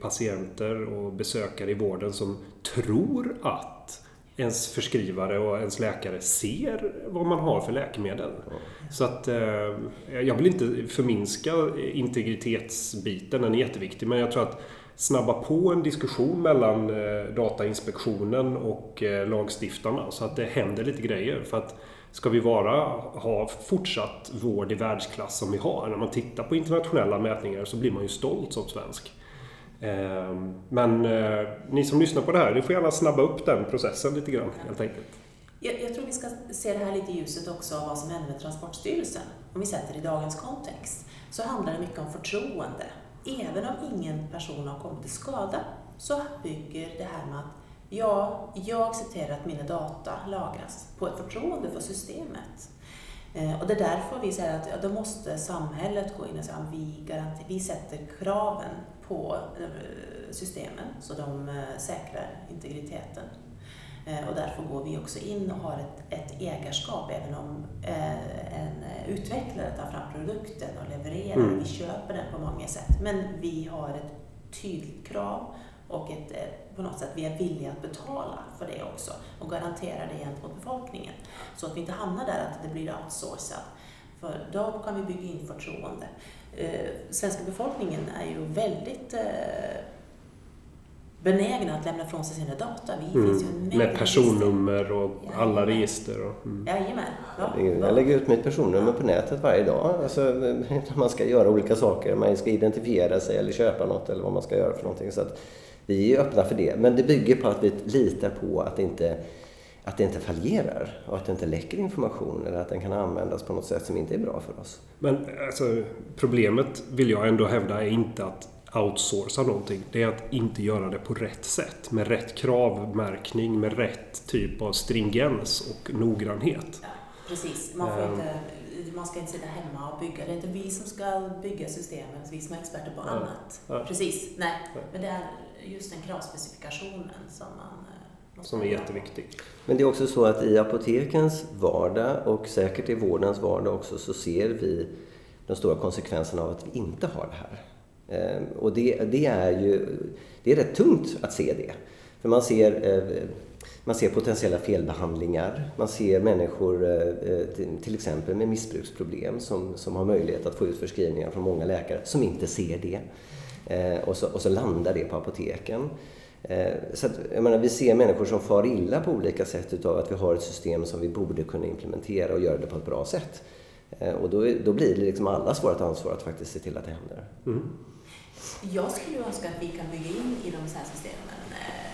patienter och besökare i vården som tror att ens förskrivare och ens läkare ser vad man har för läkemedel. Så att eh, jag vill inte förminska integritetsbiten, den är jätteviktig, men jag tror att snabba på en diskussion mellan eh, Datainspektionen och eh, lagstiftarna så att det händer lite grejer. För att ska vi vara, ha fortsatt vård i världsklass som vi har, när man tittar på internationella mätningar så blir man ju stolt som svensk. Ehm, men eh, ni som lyssnar på det här, ni får gärna snabba upp den processen lite grann helt enkelt. Jag, jag, tror vi ska se det här lite i ljuset också av vad som hände med Transportstyrelsen. Om vi sätter det i dagens kontext så handlar det mycket om förtroende. Även om ingen person har kommit till skada så bygger det här med att ja, jag accepterar att mina data lagras på ett förtroende för systemet. Eh, och det är därför vi säger att ja, då måste samhället gå in och säga att vi, vi sätter kraven på eh, systemen så de eh, säkrar integriteten. Och därför går vi också in och har ett, ett ägarskap även om en utvecklare tar fram produkten och levererar, mm. vi köper den på många sätt. Men vi har ett tydligt krav och ett, på något sätt vi är villiga att betala för det också och garantera det gentemot befolkningen. Så att vi inte hamnar där att det blir outsourcat. För då kan vi bygga in förtroende. Eh, svenska befolkningen är ju väldigt eh, benägna att lämna ifrån sig sina data. Vi mm. finns ju Med personnummer och ja, alla register. Och, mm. Jajamän. Ja, jag lägger ut mitt personnummer på nätet varje dag. Alltså, när man ska göra olika saker. Man ska identifiera sig eller köpa något eller vad man ska göra för någonting. Så att vi är öppna för det. Men det bygger på att vi litar på att inte att det inte fallerar och att det inte läcker information eller att den kan användas på något sätt som inte är bra för oss. Men alltså, problemet vill jag ändå hävda är inte att outsourca någonting. Det är att inte göra det på rätt sätt. Med rätt kravmärkning, med rätt typ av stringens och noggrannhet. Ja, precis. Man, får inte, man ska inte sitta hemma och bygga. Det är inte vi som ska bygga systemet, vi som är experter på ja. annat. Ja. Precis, nej. Men det är just den kravspecifikationen som man som är jätteviktig. Men det är också så att i apotekens vardag och säkert i vårdens vardag också så ser vi de stora konsekvenserna av att vi inte har det här. Ehm, och det, det, är ju det är rätt tungt att se det. För man ser, eh, man ser potentiella felbehandlingar, man ser människor eh, eh, till exempel med missbruksproblem som, som har möjlighet att få ut förskrivningar från många läkare som inte ser det. Ehm, och så, och så landar det på apoteken. Ehm, så att, jag menar, vi ser människor som far illa på olika sätt utav att vi har ett system som vi borde kunna implementera och göra det på ett bra sätt. Och då, då blir det liksom allas vårt ansvar att faktiskt se till att det händer. Mm. Jag skulle önska att vi kan bygga in i de här systemen eh,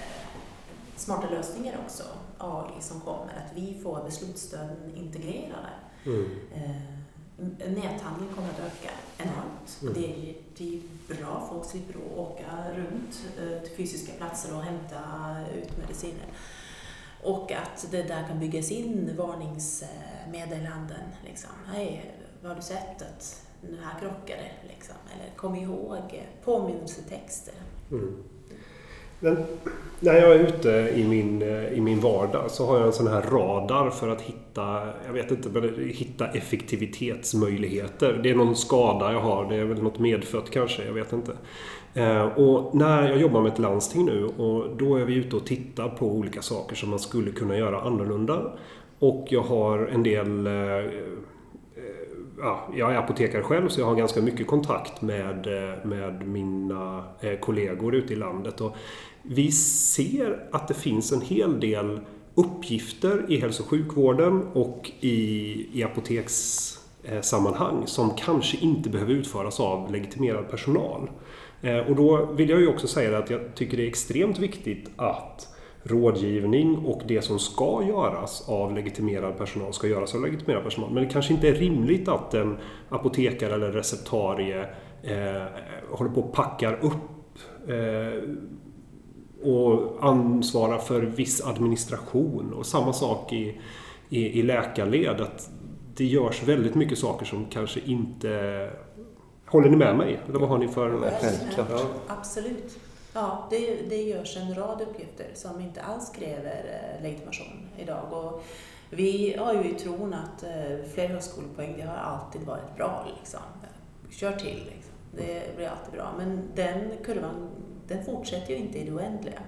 smarta lösningar också, AI som kommer, att vi får beslutsstöden integrerade. Mm. Näthandeln kommer att öka enormt. Mm. Det, är, det är bra, folk slipper åka runt eh, till fysiska platser och hämta ut mediciner. Och att det där kan byggas in varningsmeddelanden. Liksom. Hej, har du sett att den här krockade? Liksom. Eller kom ihåg påminnelsetexter. Mm. Men när jag är ute i min, eh, i min vardag så har jag en sån här radar för att hitta, jag vet inte, hitta effektivitetsmöjligheter. Det är någon skada jag har, det är väl något medfött kanske, jag vet inte. Eh, och när jag jobbar med ett landsting nu och då är vi ute och tittar på olika saker som man skulle kunna göra annorlunda. Och jag har en del eh, ja, jag är apotekare själv så jag har ganska mycket kontakt med, med mina kollegor ute i landet. Och vi ser att det finns en hel del uppgifter i hälso och sjukvården och i, i apotekssammanhang som kanske inte behöver utföras av legitimerad personal. Eh, och då vill jag ju också säga att jag tycker det är extremt viktigt att rådgivning och det som ska göras av legitimerad personal ska göras av legitimerad personal. Men det kanske inte är rimligt att en apotekare eller receptarie eh, håller på och packar upp eh, och ansvarar för viss administration. Och samma sak i, i, i läkarled. Att det görs väldigt mycket saker som kanske inte... Håller ni med mig? Eller vad har ni för... Självklart. Ja. Absolut. Ja, det, det görs en rad uppgifter som inte alls kräver eh, legitimation idag. Och vi har ju i tron att eh, fler högskolepoäng, det har alltid varit bra. Liksom. Kör till, liksom. det blir alltid bra. Men den kurvan, den fortsätter ju inte i det oändliga.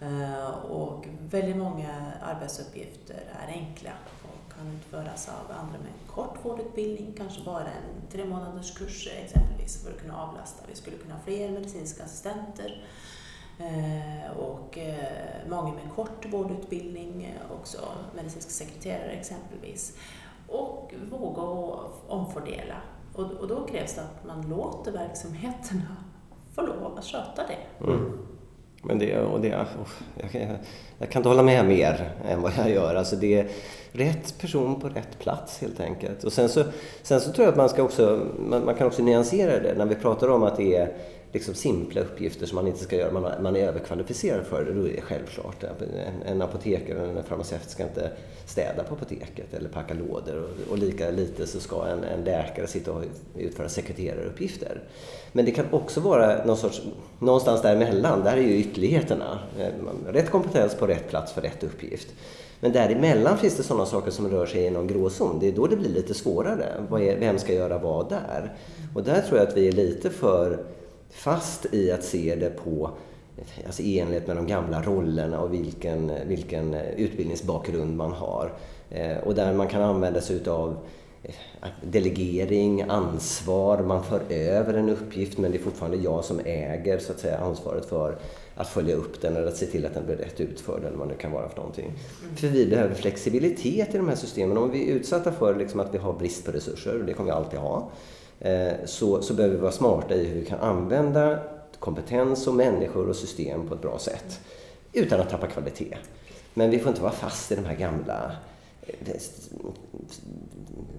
Eh, och väldigt många arbetsuppgifter är enkla och kan utföras av andra med en kort vårdutbildning, kanske bara en tre månaders kurs exempelvis för att kunna avlasta. Vi skulle kunna ha fler medicinska assistenter eh, och eh, många med kort vårdutbildning, också medicinska sekreterare exempelvis. Och våga omfördela. Och då krävs det att man låter verksamheterna får lov att sköta det. Mm. Men det, och det, oh, jag, kan, jag kan inte hålla med mer än vad jag gör. Alltså det är rätt person på rätt plats helt enkelt. Och sen så, sen så tror jag att man ska också, man, man, kan också nyansera det. När vi pratar om att det är liksom simpla uppgifter som man inte ska göra, man, man är överkvalificerad för det, då är det självklart. En, en apotekare eller en farmaceut ska inte städa på apoteket eller packa lådor och, och lika lite så ska en, en läkare sitta och utföra sekreteraruppgifter. Men det kan också vara någon sorts, någonstans däremellan, där är ju ytterligheterna. Eh, rätt kompetens på rätt plats för rätt uppgift. Men däremellan finns det sådana saker som rör sig i någon gråzon. Det är då det blir lite svårare. Vem ska göra vad där? Och där tror jag att vi är lite för fast i att se det på alltså i enlighet med de gamla rollerna och vilken, vilken utbildningsbakgrund man har. Eh, och där man kan använda sig utav eh, delegering, ansvar, man för över en uppgift men det är fortfarande jag som äger så att säga, ansvaret för att följa upp den eller att se till att den blir rätt utförd eller vad det kan vara för någonting. Mm. För vi behöver flexibilitet i de här systemen. Om vi är utsatta för liksom att vi har brist på resurser, och det kommer vi alltid ha, Eh, så, så behöver vi vara smarta i hur vi kan använda kompetens och människor och system på ett bra sätt utan att tappa kvalitet. Men vi får inte vara fast i de här gamla eh,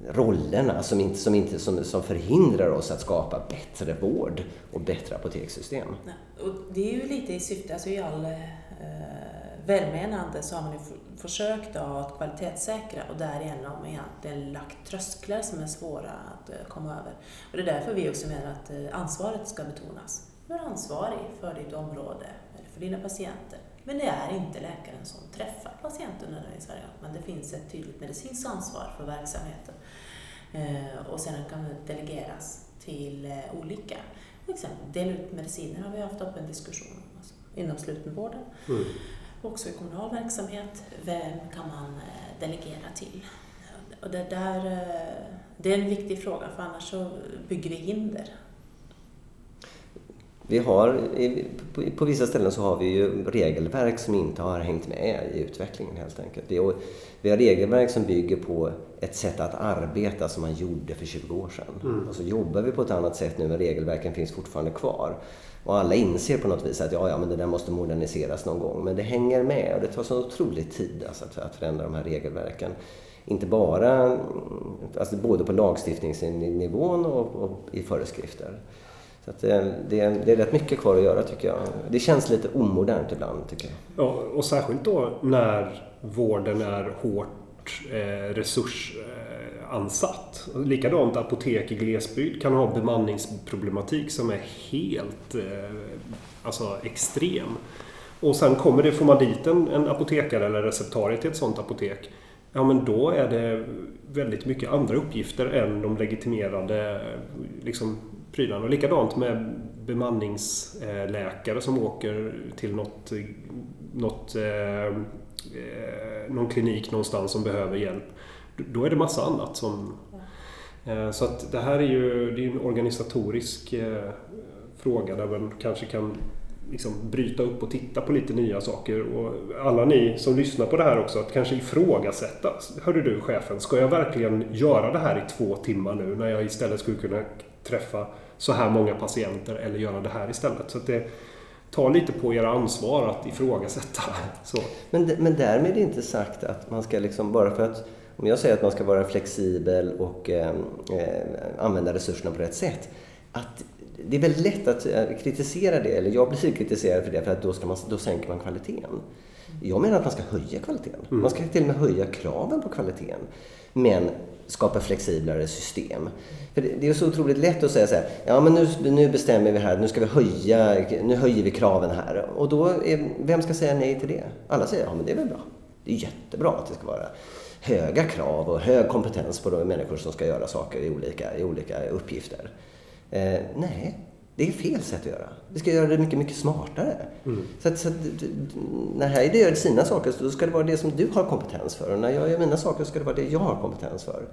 rollerna som, inte, som, inte, som, som förhindrar oss att skapa bättre vård och bättre apotekssystem. Ja, och det är ju lite i syfte, alltså i all eh, välmenande så har man ju försökt att kvalitetssäkra och därigenom egentligen lagt trösklar som är svåra att eh, komma över. Och det är därför vi också menar att eh, ansvaret ska betonas. Du är ansvarig för ditt område eller för dina patienter. Men det är inte läkaren som träffar patienten i Sverige. Men det finns ett tydligt medicinskt ansvar för verksamheten. Eh, och sen kan det delegeras till olika. Till exempel dela ut mediciner har vi haft upp en diskussion om alltså, inom slutenvården. Mm. Också i kommunal verksamhet, vem kan man eh, delegera till? Och det, där, det är en viktig fråga för annars så bygger vi hinder vi har, på vissa ställen så har vi ju regelverk som inte har hängt med i utvecklingen helt enkelt. Vi har regelverk som bygger på ett sätt att arbeta som man gjorde för 20 år sedan. Mm. Och så jobbar vi på ett annat sätt nu men regelverken finns fortfarande kvar. Och alla inser på något vis att ja, ja, men det där måste moderniseras någon gång. Men det hänger med och det tar så otrolig tid alltså, att, att förändra de här regelverken. Inte bara, alltså både på lagstiftningsnivån och, och i föreskrifter. Så eh, det, det, det, är rätt mycket kvar att göra tycker jag. Det känns lite omodernt ibland tycker jag. Ja, och särskilt då när vården är hårt eh, eh ansatt. Likadant apotek i glesbygd kan ha bemanningsproblematik som är helt eh, alltså extrem. Och sen kommer det, får man dit en, en apotekare eller receptarie till ett sådant apotek Ja men då är det väldigt mycket andra uppgifter än de legitimerade liksom, prylarna. Och likadant med bemanningsläkare som åker till något, något, eh, eh, någon klinik någonstans som behöver hjälp. Då är det massa annat som... Eh, så att det här är ju det är en organisatorisk eh, fråga där man kanske kan liksom bryta upp och titta på lite nya saker. Och alla ni som lyssnar på det här också, att kanske ifrågasätta. Hörde du chefen, ska jag verkligen göra det här i två timmar nu när jag istället skulle kunna träffa så här många patienter eller göra det här istället. Så det ta lite på era ansvar att ifrågasätta. Så. Men, men därmed inte sagt att man ska liksom, bara för att om jag säger att man ska vara flexibel och eh, använda resurserna på rätt sätt. Att det är väldigt lätt att eh, kritisera det, eller jag blir kritiserad för det, för att då, ska man, då sänker man kvaliteten. Jag menar att man ska höja kvaliteten. Mm. Man ska till och med höja kraven på kvaliteten. Men skapa flexiblare system. För det, är så otroligt lätt att säga så här, ja men nu, nu bestämmer vi här, nu ska vi höja, nu höjer vi kraven här. Och då, är, vem ska säga nej till det? Alla säger, ja men det är väl bra. Det är jättebra att det ska vara höga krav och hög kompetens på de människor som ska göra saker i olika, i olika uppgifter. Eh, nej, det är fel sätt att göra. Vi ska göra det mycket, mycket smartare. Mm. Så, att, så att, när Heidi gör sina saker så ska det vara det som du har kompetens för. Och när jag gör mina saker så ska det vara det jag har kompetens för.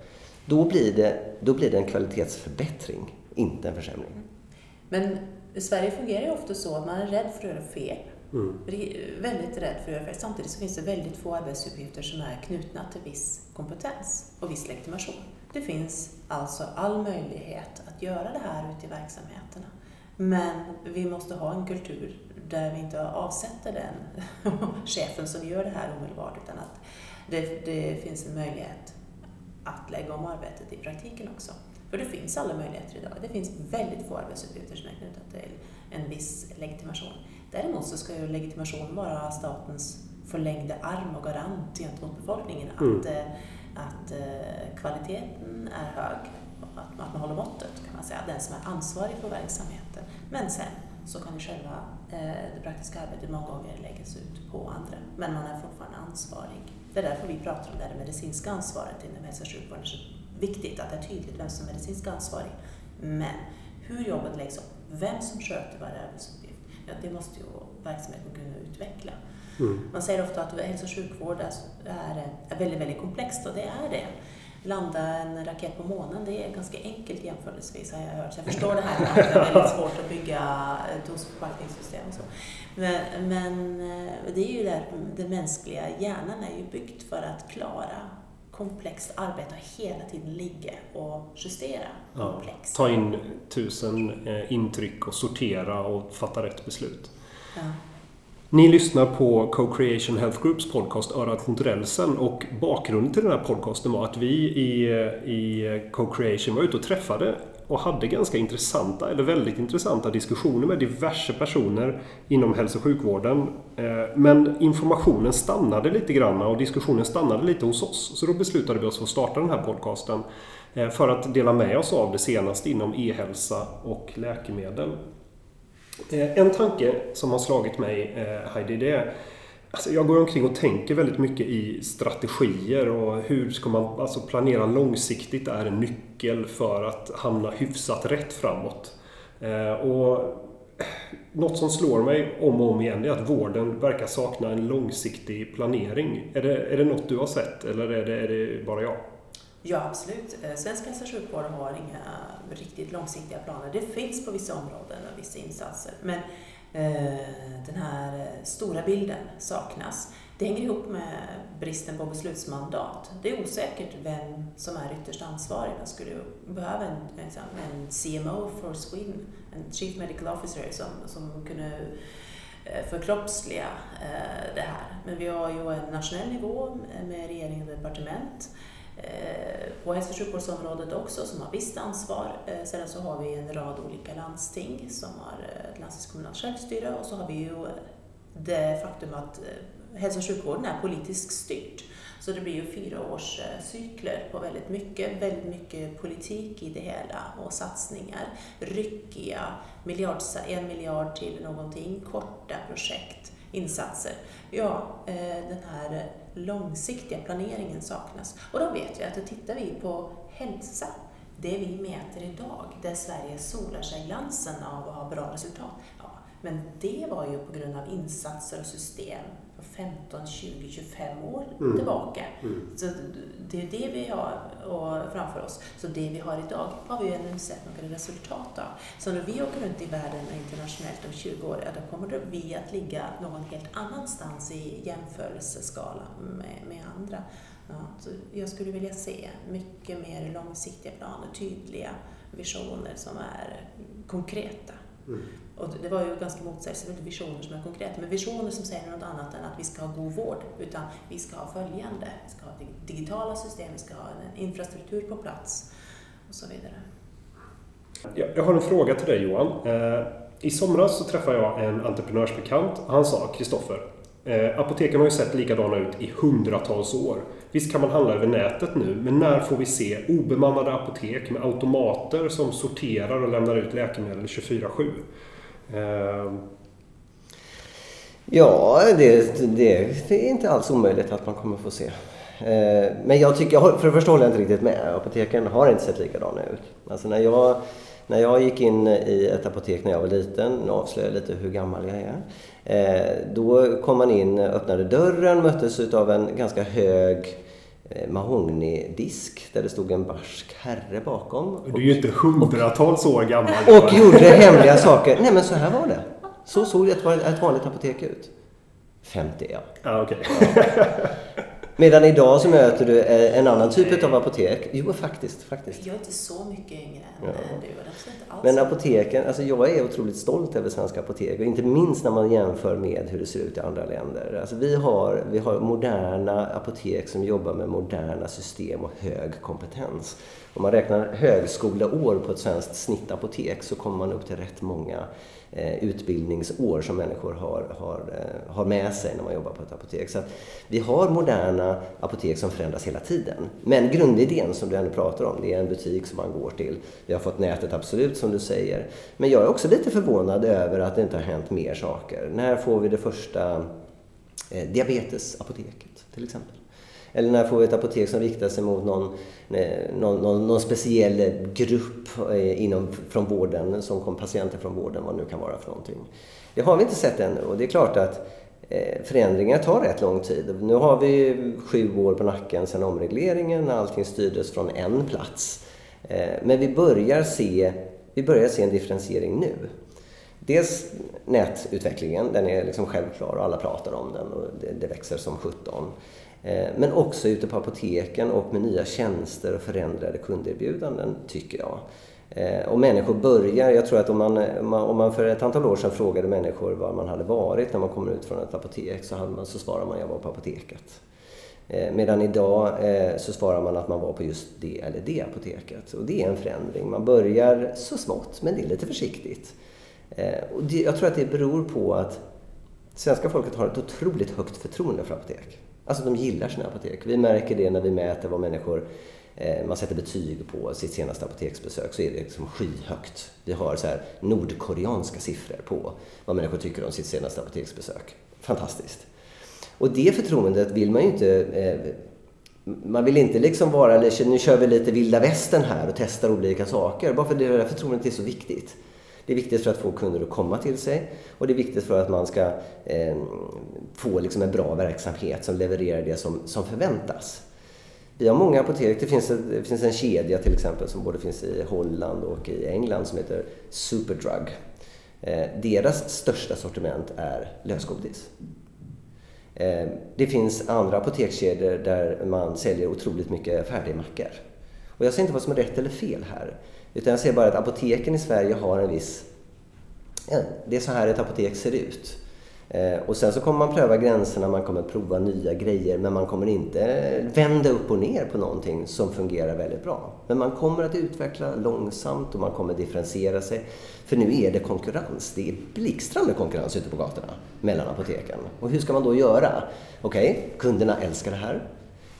Då blir det, då blir det en kvalitetsförbättring, inte en försämring. Men i Sverige fungerar det ofta så att man är rädd för att göra fel. Mm. Väldigt rädd för att göra fel. Samtidigt så finns det väldigt få arbetsuppgifter som är knutna till viss kompetens och viss legitimation. Det finns alltså all möjlighet att göra det här ute i verksamheterna. Men vi måste ha en kultur där vi inte avsätter den chefen som gör det här omedelbart utan att det, det finns en möjlighet att lägga om arbetet i praktiken också. För det finns alla möjligheter idag. Det finns väldigt få arbetsuppgifter som är knutna till en viss legitimation. Däremot så ska ju legitimation vara statens förlängde arm och garant gentemot befolkningen Mm. att, eh, att eh, kvaliteten är hög, att, att man håller måttet kan man säga, den som är ansvarig för verksamheten. Men sen så kan ju själva eh, det praktiska arbetet många gånger läggas ut på andra, men man är fortfarande ansvarig. Det är därför vi pratar om det medicinska ansvaret inom hälso och sjukvården. Så viktigt att det är tydligt vem som är medicinsk ansvarig. Men hur jobbet läggs upp, vem som sköter varje arbetsuppgift, ja, det måste ju verksamheten kunna utveckla. Mm. Man säger ofta att hälso och sjukvård är, är, väldigt, väldigt komplext och det är det. Landa en raket på månen, det är ganska enkelt jämförelsevis har jag hört. Så jag förstår det här med att det är väldigt svårt att bygga dosförpackningssystem och så. Men, men eh, det är ju där den mänskliga hjärnan är ju byggd för att klara komplext arbete och hela tiden ligga och justera Ja, komplext. ta in tusen eh, intryck och sortera och fatta rätt beslut. Ja. Ni lyssnar på Co-Creation Health Groups podcast Örat mot rälsen och bakgrunden till den här podcasten var att vi i, i Co-Creation var ute och träffade och hade ganska intressanta, eller väldigt intressanta diskussioner med diverse personer inom hälso och sjukvården. Eh, men informationen stannade lite grann och diskussionen stannade lite hos oss. Så då beslutade vi oss för att starta den här podcasten eh, för att dela med oss av det senaste inom e-hälsa och läkemedel. Eh, en tanke som har slagit mig, Heidi, det är Alltså jag går omkring och tänker väldigt mycket i strategier och hur ska man alltså planera långsiktigt är en nyckel för att hamna hyfsat rätt framåt. Eh, och något som slår mig om och om igen är att vården verkar sakna en långsiktig planering. Är det, är det något du har sett eller är det, är det bara jag? Ja, absolut. Eh, svensk hälso och sjukvård har inga riktigt långsiktiga planer. Det finns på vissa områden och vissa insatser. Men Eh, den här eh, stora bilden saknas. Det hänger ihop med bristen på beslutsmandat. Det är osäkert vem som är ytterst ansvarig. Man skulle behöva en, liksom, en, CMO for Sweden, en Chief Medical Officer som, som kunde eh, förkroppsliga det här. Men vi har ju en nationell nivå med regering och departement Eh, på hälso och sjukvårdsområdet också som har visst ansvar. Eh, sedan så har vi en rad olika landsting som har eh, ett landstingskommunalt självstyre och så har vi ju det faktum att hälso och sjukvården är politiskt styrt. Så det blir ju fyra års cykler på väldigt mycket, väldigt mycket politik i det hela och satsningar. Ryckiga, miljard, en miljard till någonting, korta projekt, insatser. Ja, den här långsiktiga planeringen saknas. Och då vet vi att då tittar vi på hälsa, det vi mäter idag, där Sverige solar sig i glansen av att ha bra resultat. Ja, men det var ju på grund av insatser och system 15, 20, 25 år Mm. tillbaka. Mm. Så det är det vi har framför oss. Så det vi har idag har vi ännu inte sett några resultat av. Så när vi åker runt i världen internationellt om 20 år, då kommer vi att ligga någon helt annanstans i jämförelseskala med, med andra. Ja, så jag skulle vilja se mycket mer långsiktiga planer, tydliga visioner som är konkreta. Mm. Och det var ju ganska motsägelsefullt, visioner som är konkreta, men visioner som säger något annat än att vi ska ha god vård, utan vi ska ha följande. Vi ska ha digitala system, vi ska ha en infrastruktur på plats och så vidare. Jag har en fråga till dig Johan. Eh, I somras så träffade jag en entreprenörsbekant. Han sa, Kristoffer, eh, apoteken har ju sett likadana ut i hundratals år. Visst kan man handla över nätet nu, men när får vi se obemannade apotek med automater som sorterar och lämnar ut läkemedel 24-7? Eh, Ja, det, det är inte alls omöjligt att man kommer få se. Eh, Men jag tycker, för det första håller jag inte riktigt med. Apoteken har inte sett likadana ut. Alltså när jag, när jag gick in i ett apotek när jag var liten, nu avslöjar jag lite hur gammal jag är eh, Då kom man in, öppnade dörren, möttes utav en ganska hög eh, mahognydisk där det stod en barsk herre bakom. du är ju inte hundratals år gammal. Och gjorde hemliga saker. Nej men så här var det. Så såg ett, ett vanligt apotek ut. 50 ja. Ja, okej. Medan idag så möter du eh, en annan typ av apotek. Jo, faktiskt. faktiskt. Jag är inte så mycket yngre än Ja. än du inte alls Men apoteken, alltså jag är otroligt stolt över svenska apotek och inte minst när man jämför med hur det ser ut i andra länder. Alltså vi, har, vi har moderna apotek som jobbar med moderna system och hög kompetens. Om man räknar högskoleår på ett svenskt snittapotek så kommer man upp till rätt många Eh, utbildningsår som människor har, har, eh, har med sig när man jobbar på ett apotek. Så att vi har moderna apotek som förändras hela tiden. Men grundidén som du ändå pratar om, det är en butik som man går till. Vi har fått nätet absolut som du säger. Men jag är också lite förvånad över att det inte har hänt mer saker. När får vi det första eh, diabetesapoteket till exempel? Eller när får vi ett apotek som riktar sig mot någon, eh, någon, någon, någon speciell grupp eh, inom, från vården, som kom patienter från vården, vad det nu kan vara för någonting. Det har vi inte sett ännu och det är klart att eh, förändringar tar rätt lång tid. Nu har vi sju år på nacken sedan omregleringen när allting styrdes från en plats. Men vi börjar se, vi börjar se en differentiering nu. Dels nätutvecklingen, den är liksom självklar och alla pratar om den och det, det växer som 17. Eh, men också ute på apoteken och med nya tjänster och förändrade kunderbjudanden, tycker jag. Eh, och människor börjar, jag tror att om man, om man- för ett antal år sedan frågade människor var man hade varit när man kommer ut från ett apotek så, hade man, så svarade man jag var på apoteket. Eh, medan idag så svarar man att man var på just det eller det apoteket. Och det är en förändring. Man börjar så smått, men det är lite försiktigt. Och det, jag tror att det beror på att svenska folket har ett otroligt högt förtroende för apotek. Alltså de gillar sina apotek. Vi märker det när vi mäter vad människor eh, man sätter betyg på sitt senaste apoteksbesök så är det liksom skyhögt. Vi har så här nordkoreanska siffror på vad människor tycker om sitt senaste apoteksbesök. Fantastiskt. Och det förtroendet vill man ju inte... Eh, man vill inte liksom vara, nu kör vi lite vilda västern här och testar olika saker. Bara för det där förtroendet är så viktigt. Det är viktigt för att få kunder att komma till sig och det är viktigt för att man ska eh, få liksom en bra verksamhet som levererar det som, som förväntas. Vi har många apotek. Det finns, ett, det finns en kedja till exempel som både finns i Holland och i England som heter Superdrug. Eh, deras största sortiment är lösgodis. Eh, Det finns andra apotekskedjor där man säljer otroligt mycket färdigmackor. Och jag säger inte vad som är rätt eller fel här. Utan jag säger bara att apoteken i Sverige har en viss... Ja, det är så här ett apotek ser ut. Eh, och sen så kommer man pröva gränserna, man kommer prova nya grejer men man kommer inte vända upp och ner på någonting som fungerar väldigt bra. Men man kommer att utveckla långsamt och man kommer differentiera sig. För nu är det konkurrens. Det är blixtrande konkurrens ute på gatorna mellan apoteken. Och hur ska man då göra? Okej, kunderna älskar det här.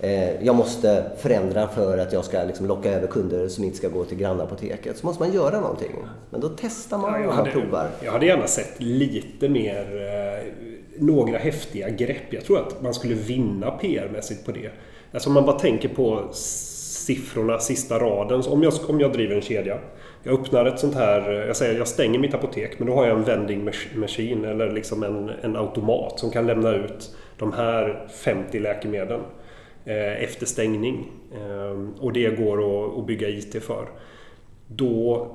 Eh, Jag måste förändra för att jag ska liksom locka över kunder som inte ska gå till grannapoteket. Så måste man göra någonting. Men då testar man Ja, och hade, provar. jag hade gärna sett lite mer, eh, några häftiga grepp. Jag tror att man skulle vinna PR-mässigt på det. Alltså om man bara tänker på siffrorna, sista raden. Så om, jag, om jag driver en kedja. Jag öppnar ett sånt här, jag säger jag stänger mitt apotek men då har jag en vending mach- machine eller liksom en, en automat som kan lämna ut de här 50 läkemedlen eh, Eh, efter stängning. Eh, och det går att, bygga IT för. Då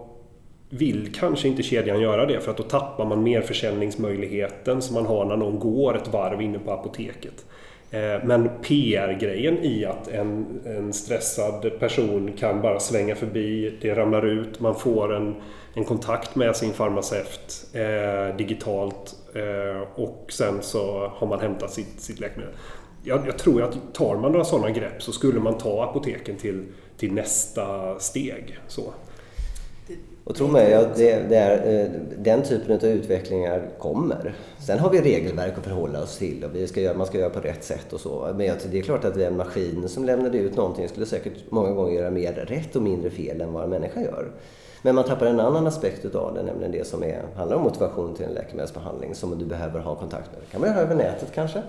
vill kanske inte kedjan göra det för att då tappar man merförsäljningsmöjligheten som man har när någon går ett varv inne på apoteket. Eh, men PR-grejen i att en, en stressad person kan bara svänga förbi, det ramlar ut, man får en, en kontakt med sin farmaceut eh, digitalt eh, och sen så har man hämtat sitt, sitt läkemedel. Jag, jag tror att tar man några sådana grepp så skulle man ta apoteken till, till nästa steg. Så. Och tro mig, ja, det, det är, eh, den typen av utvecklingar kommer. Sen har vi regelverk att förhålla oss till och vi ska göra, man ska göra på rätt sätt och så. Men det är klart att en maskin som lämnade ut någonting skulle säkert många gånger göra mer rätt och mindre fel än vad en människa gör. Men man tappar en annan aspekt utav det, nämligen det som är, handlar om motivation till en läkemedelsbehandling som du behöver ha kontakt med. Det kan man göra över nätet kanske.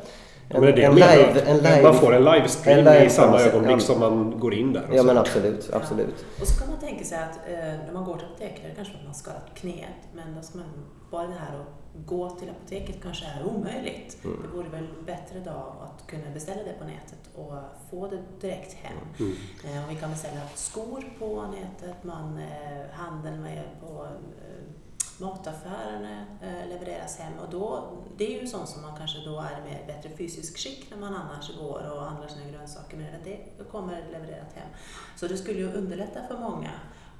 Ja, men det jag menar. en live, man får en livestream en live- i samma ja, ögonblick ja. som man går in där. och Ja så. men absolut, absolut. Och så kan man tänka sig att eh, när man går till apoteket kanske att man har skadat knät, men då ska man, bara det här att gå till apoteket kanske är omöjligt. Mm. Det vore väl bättre då att kunna beställa det på nätet och få det direkt hem. Mm. Eh, och vi kan beställa skor på nätet, man, eh, handeln med på eh, mataffärerna eh, levereras hem och då, det är ju sånt som man kanske då är i mer bättre fysisk skick när man annars går och handlar sina grönsaker med. Det kommer levererat hem. Så det skulle ju underlätta för många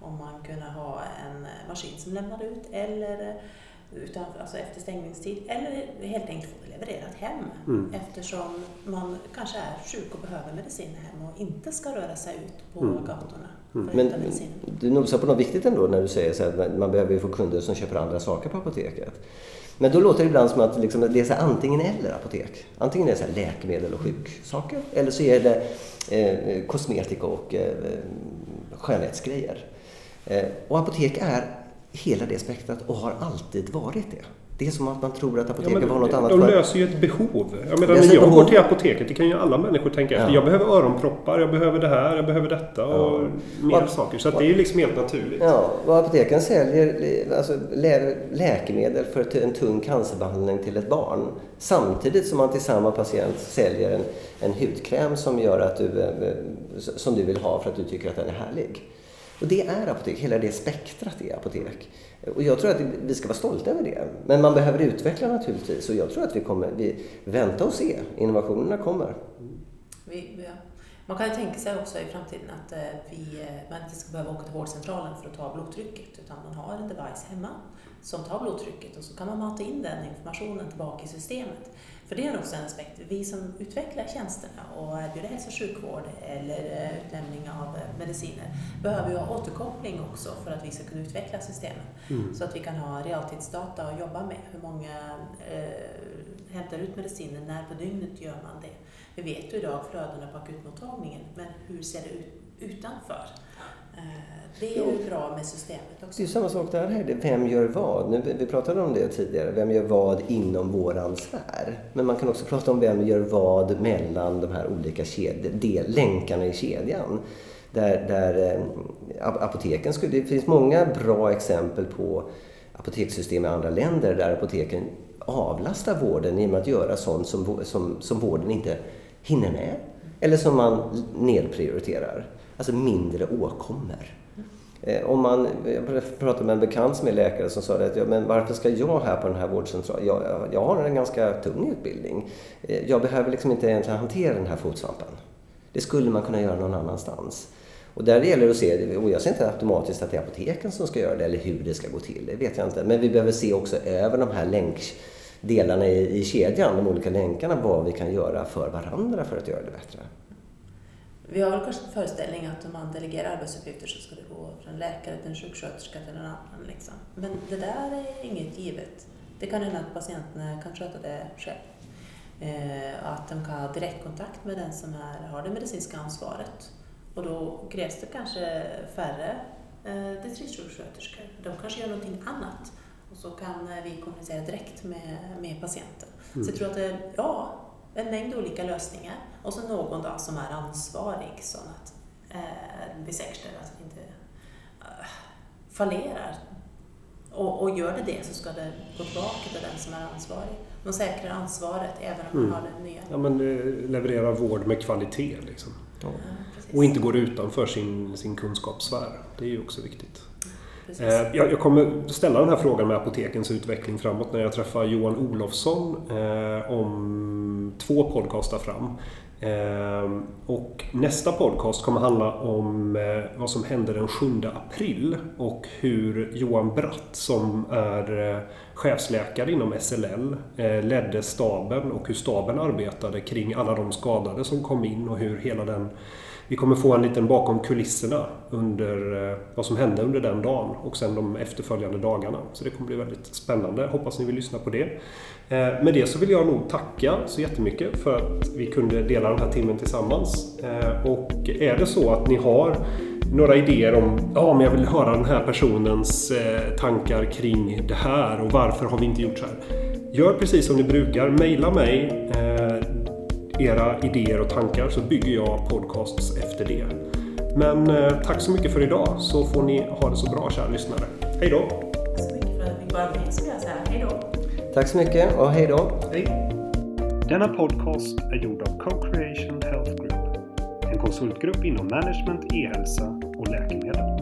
om man kunde ha en maskin som lämnade ut eller utanför, alltså efter stängningstid eller helt enkelt få det levererat hem Mm. eftersom man kanske är sjuk och behöver medicin hem och inte ska röra sig ut på Mm. gatorna Mm. Men du nosar på något viktigt ändå när du säger så att man behöver ju få kunder som köper andra saker på apoteket. Men då låter det ibland som att liksom, det är antingen eller apotek. Antingen är det så läkemedel och sjuksaker eller så är det eh, kosmetika och eh, skönhetsgrejer. Eh, och apotek är hela det spektrat och har alltid varit det. Det är som att man tror att Ja, apoteket men var något annat de löser ju ett behov. Jag menar, när jag behov. går till apoteket, det kan ju alla människor tänka efter. Ja. Jag behöver öronproppar, jag behöver det här, jag behöver detta och Ja. mer Vad- saker. Så att det är ju liksom helt naturligt. Ja, och apoteken säljer alltså, lä läkemedel för en tung cancerbehandling till ett barn. Samtidigt som man till samma patient säljer en, en hudkräm som, gör att du, eh, som du vill ha för att du tycker att den är härlig. Och det är apotek, hela det spektrat är apotek. Och jag tror att vi ska vara stolta över det. Men man behöver utveckla naturligtvis och jag tror att vi kommer, vi, vänta och se, innovationerna kommer. Vi, ja. man kan ju tänka sig också i framtiden att eh, vi, eh, man inte ska behöva åka till vårdcentralen för att ta blodtrycket utan man har en device hemma som tar blodtrycket och så kan man mata in den informationen tillbaka i systemet. För det är också en aspekt. Vi som utvecklar tjänsterna och erbjuder hälso och sjukvård eller eh, utlämning av eh, mediciner behöver ju ha återkoppling också för att vi ska kunna utveckla systemen. Mm. Så att vi kan ha realtidsdata att jobba med. Hur många eh, hämtar ut mediciner, när på dygnet gör man det? Vi vet ju idag flödena på akutmottagningen, men hur ser det ut utanför? Eh, det är ju bra med systemet också. Det är samma sak där. Heidi. Vem gör vad? Nu, vi pratade om det tidigare. Vem gör vad inom våran sfär? Men man kan också prata om vem gör vad mellan de här olika länkarna i kedjan. Där, där eh, ap- apoteken skulle... Det finns många bra exempel på apotekssystem i andra länder där apoteken avlastar vården genom att göra sånt som, som, som vården inte hinner med. Eller som man nedprioriterar. Alltså mindre åkommor. Eh, om man, jag pratade med en bekant som är läkare som sa det att ja, men varför ska jag här på den här vårdcentralen? Jag, jag- har en ganska tung utbildning. Eh, jag behöver liksom inte egentligen hantera den här fotsvampen. Det skulle man kunna göra någon annanstans. Och där gäller det att se, och jag ser inte automatiskt att det är apoteken som ska göra det eller hur det ska gå till, det vet jag inte. Men vi behöver se också över de här länkdelarna i, i kedjan, de olika länkarna, vad vi kan göra för varandra för att göra det bättre. Vi har väl kanske en föreställning att om man delegerar arbetsuppgifter så ska det gå från läkare till en sjuksköterska till en annan. Liksom. Men det där är inget givet. Det kan hända att patienterna kan sköta det själv. Eh, att de kan ha direktkontakt med den som är, har det medicinska ansvaret. Och då krävs det kanske färre eh, distriktssjuksköterskor. De kanske gör någonting annat. Och så kan eh, vi kommunicera direkt med, med patienten. Så jag tror att det, ja, en mängd olika lösningar. Och så någon då som är ansvarig så att eh, vi säkerställer att vi inte eh, fallerar. Och, och gör det det så ska det gå tillbaka till den som är ansvarig. De säkrar ansvaret även om man Mm. har den nya. Ja, men eh, leverera vård med kvalitet liksom. Ja. Och inte går utanför sin, sin kunskapssfär. Det är ju också viktigt. Precis. Eh, jag, jag kommer ställa den här frågan med apotekens utveckling framåt när jag träffar Johan Olofsson eh, om två podcastar fram. Eh, och nästa podcast kommer handla om vad som hände den 7 april och hur Johan Bratt som är chefsläkare inom SLL ledde staben och hur staben arbetade kring alla de skadade som kom in och hur hela den vi kommer få en liten bakom kulisserna under eh, vad som hände under den dagen och sen de efterföljande dagarna. Så det kommer bli väldigt spännande. Hoppas ni vill lyssna på det. Eh, med det så vill jag nog tacka så jättemycket för att vi kunde dela den här timmen tillsammans. Eh, och är det så att ni har några idéer om ja, men jag vill höra den här personens tankar kring det här och varför har vi inte gjort så här. Gör precis som ni brukar. mejla mig era idéer och tankar så bygger jag podcasts efter det. Men eh, tack så mycket för idag så får ni ha det så bra kära lyssnare. Hej då! Tack så mycket för att vi var med skulle jag säga. Hej då! Tack så mycket och hej då! Hej! Denna podcast är gjord av Co-Creation Health Group. En konsultgrupp inom management, e-hälsa och läkemedel.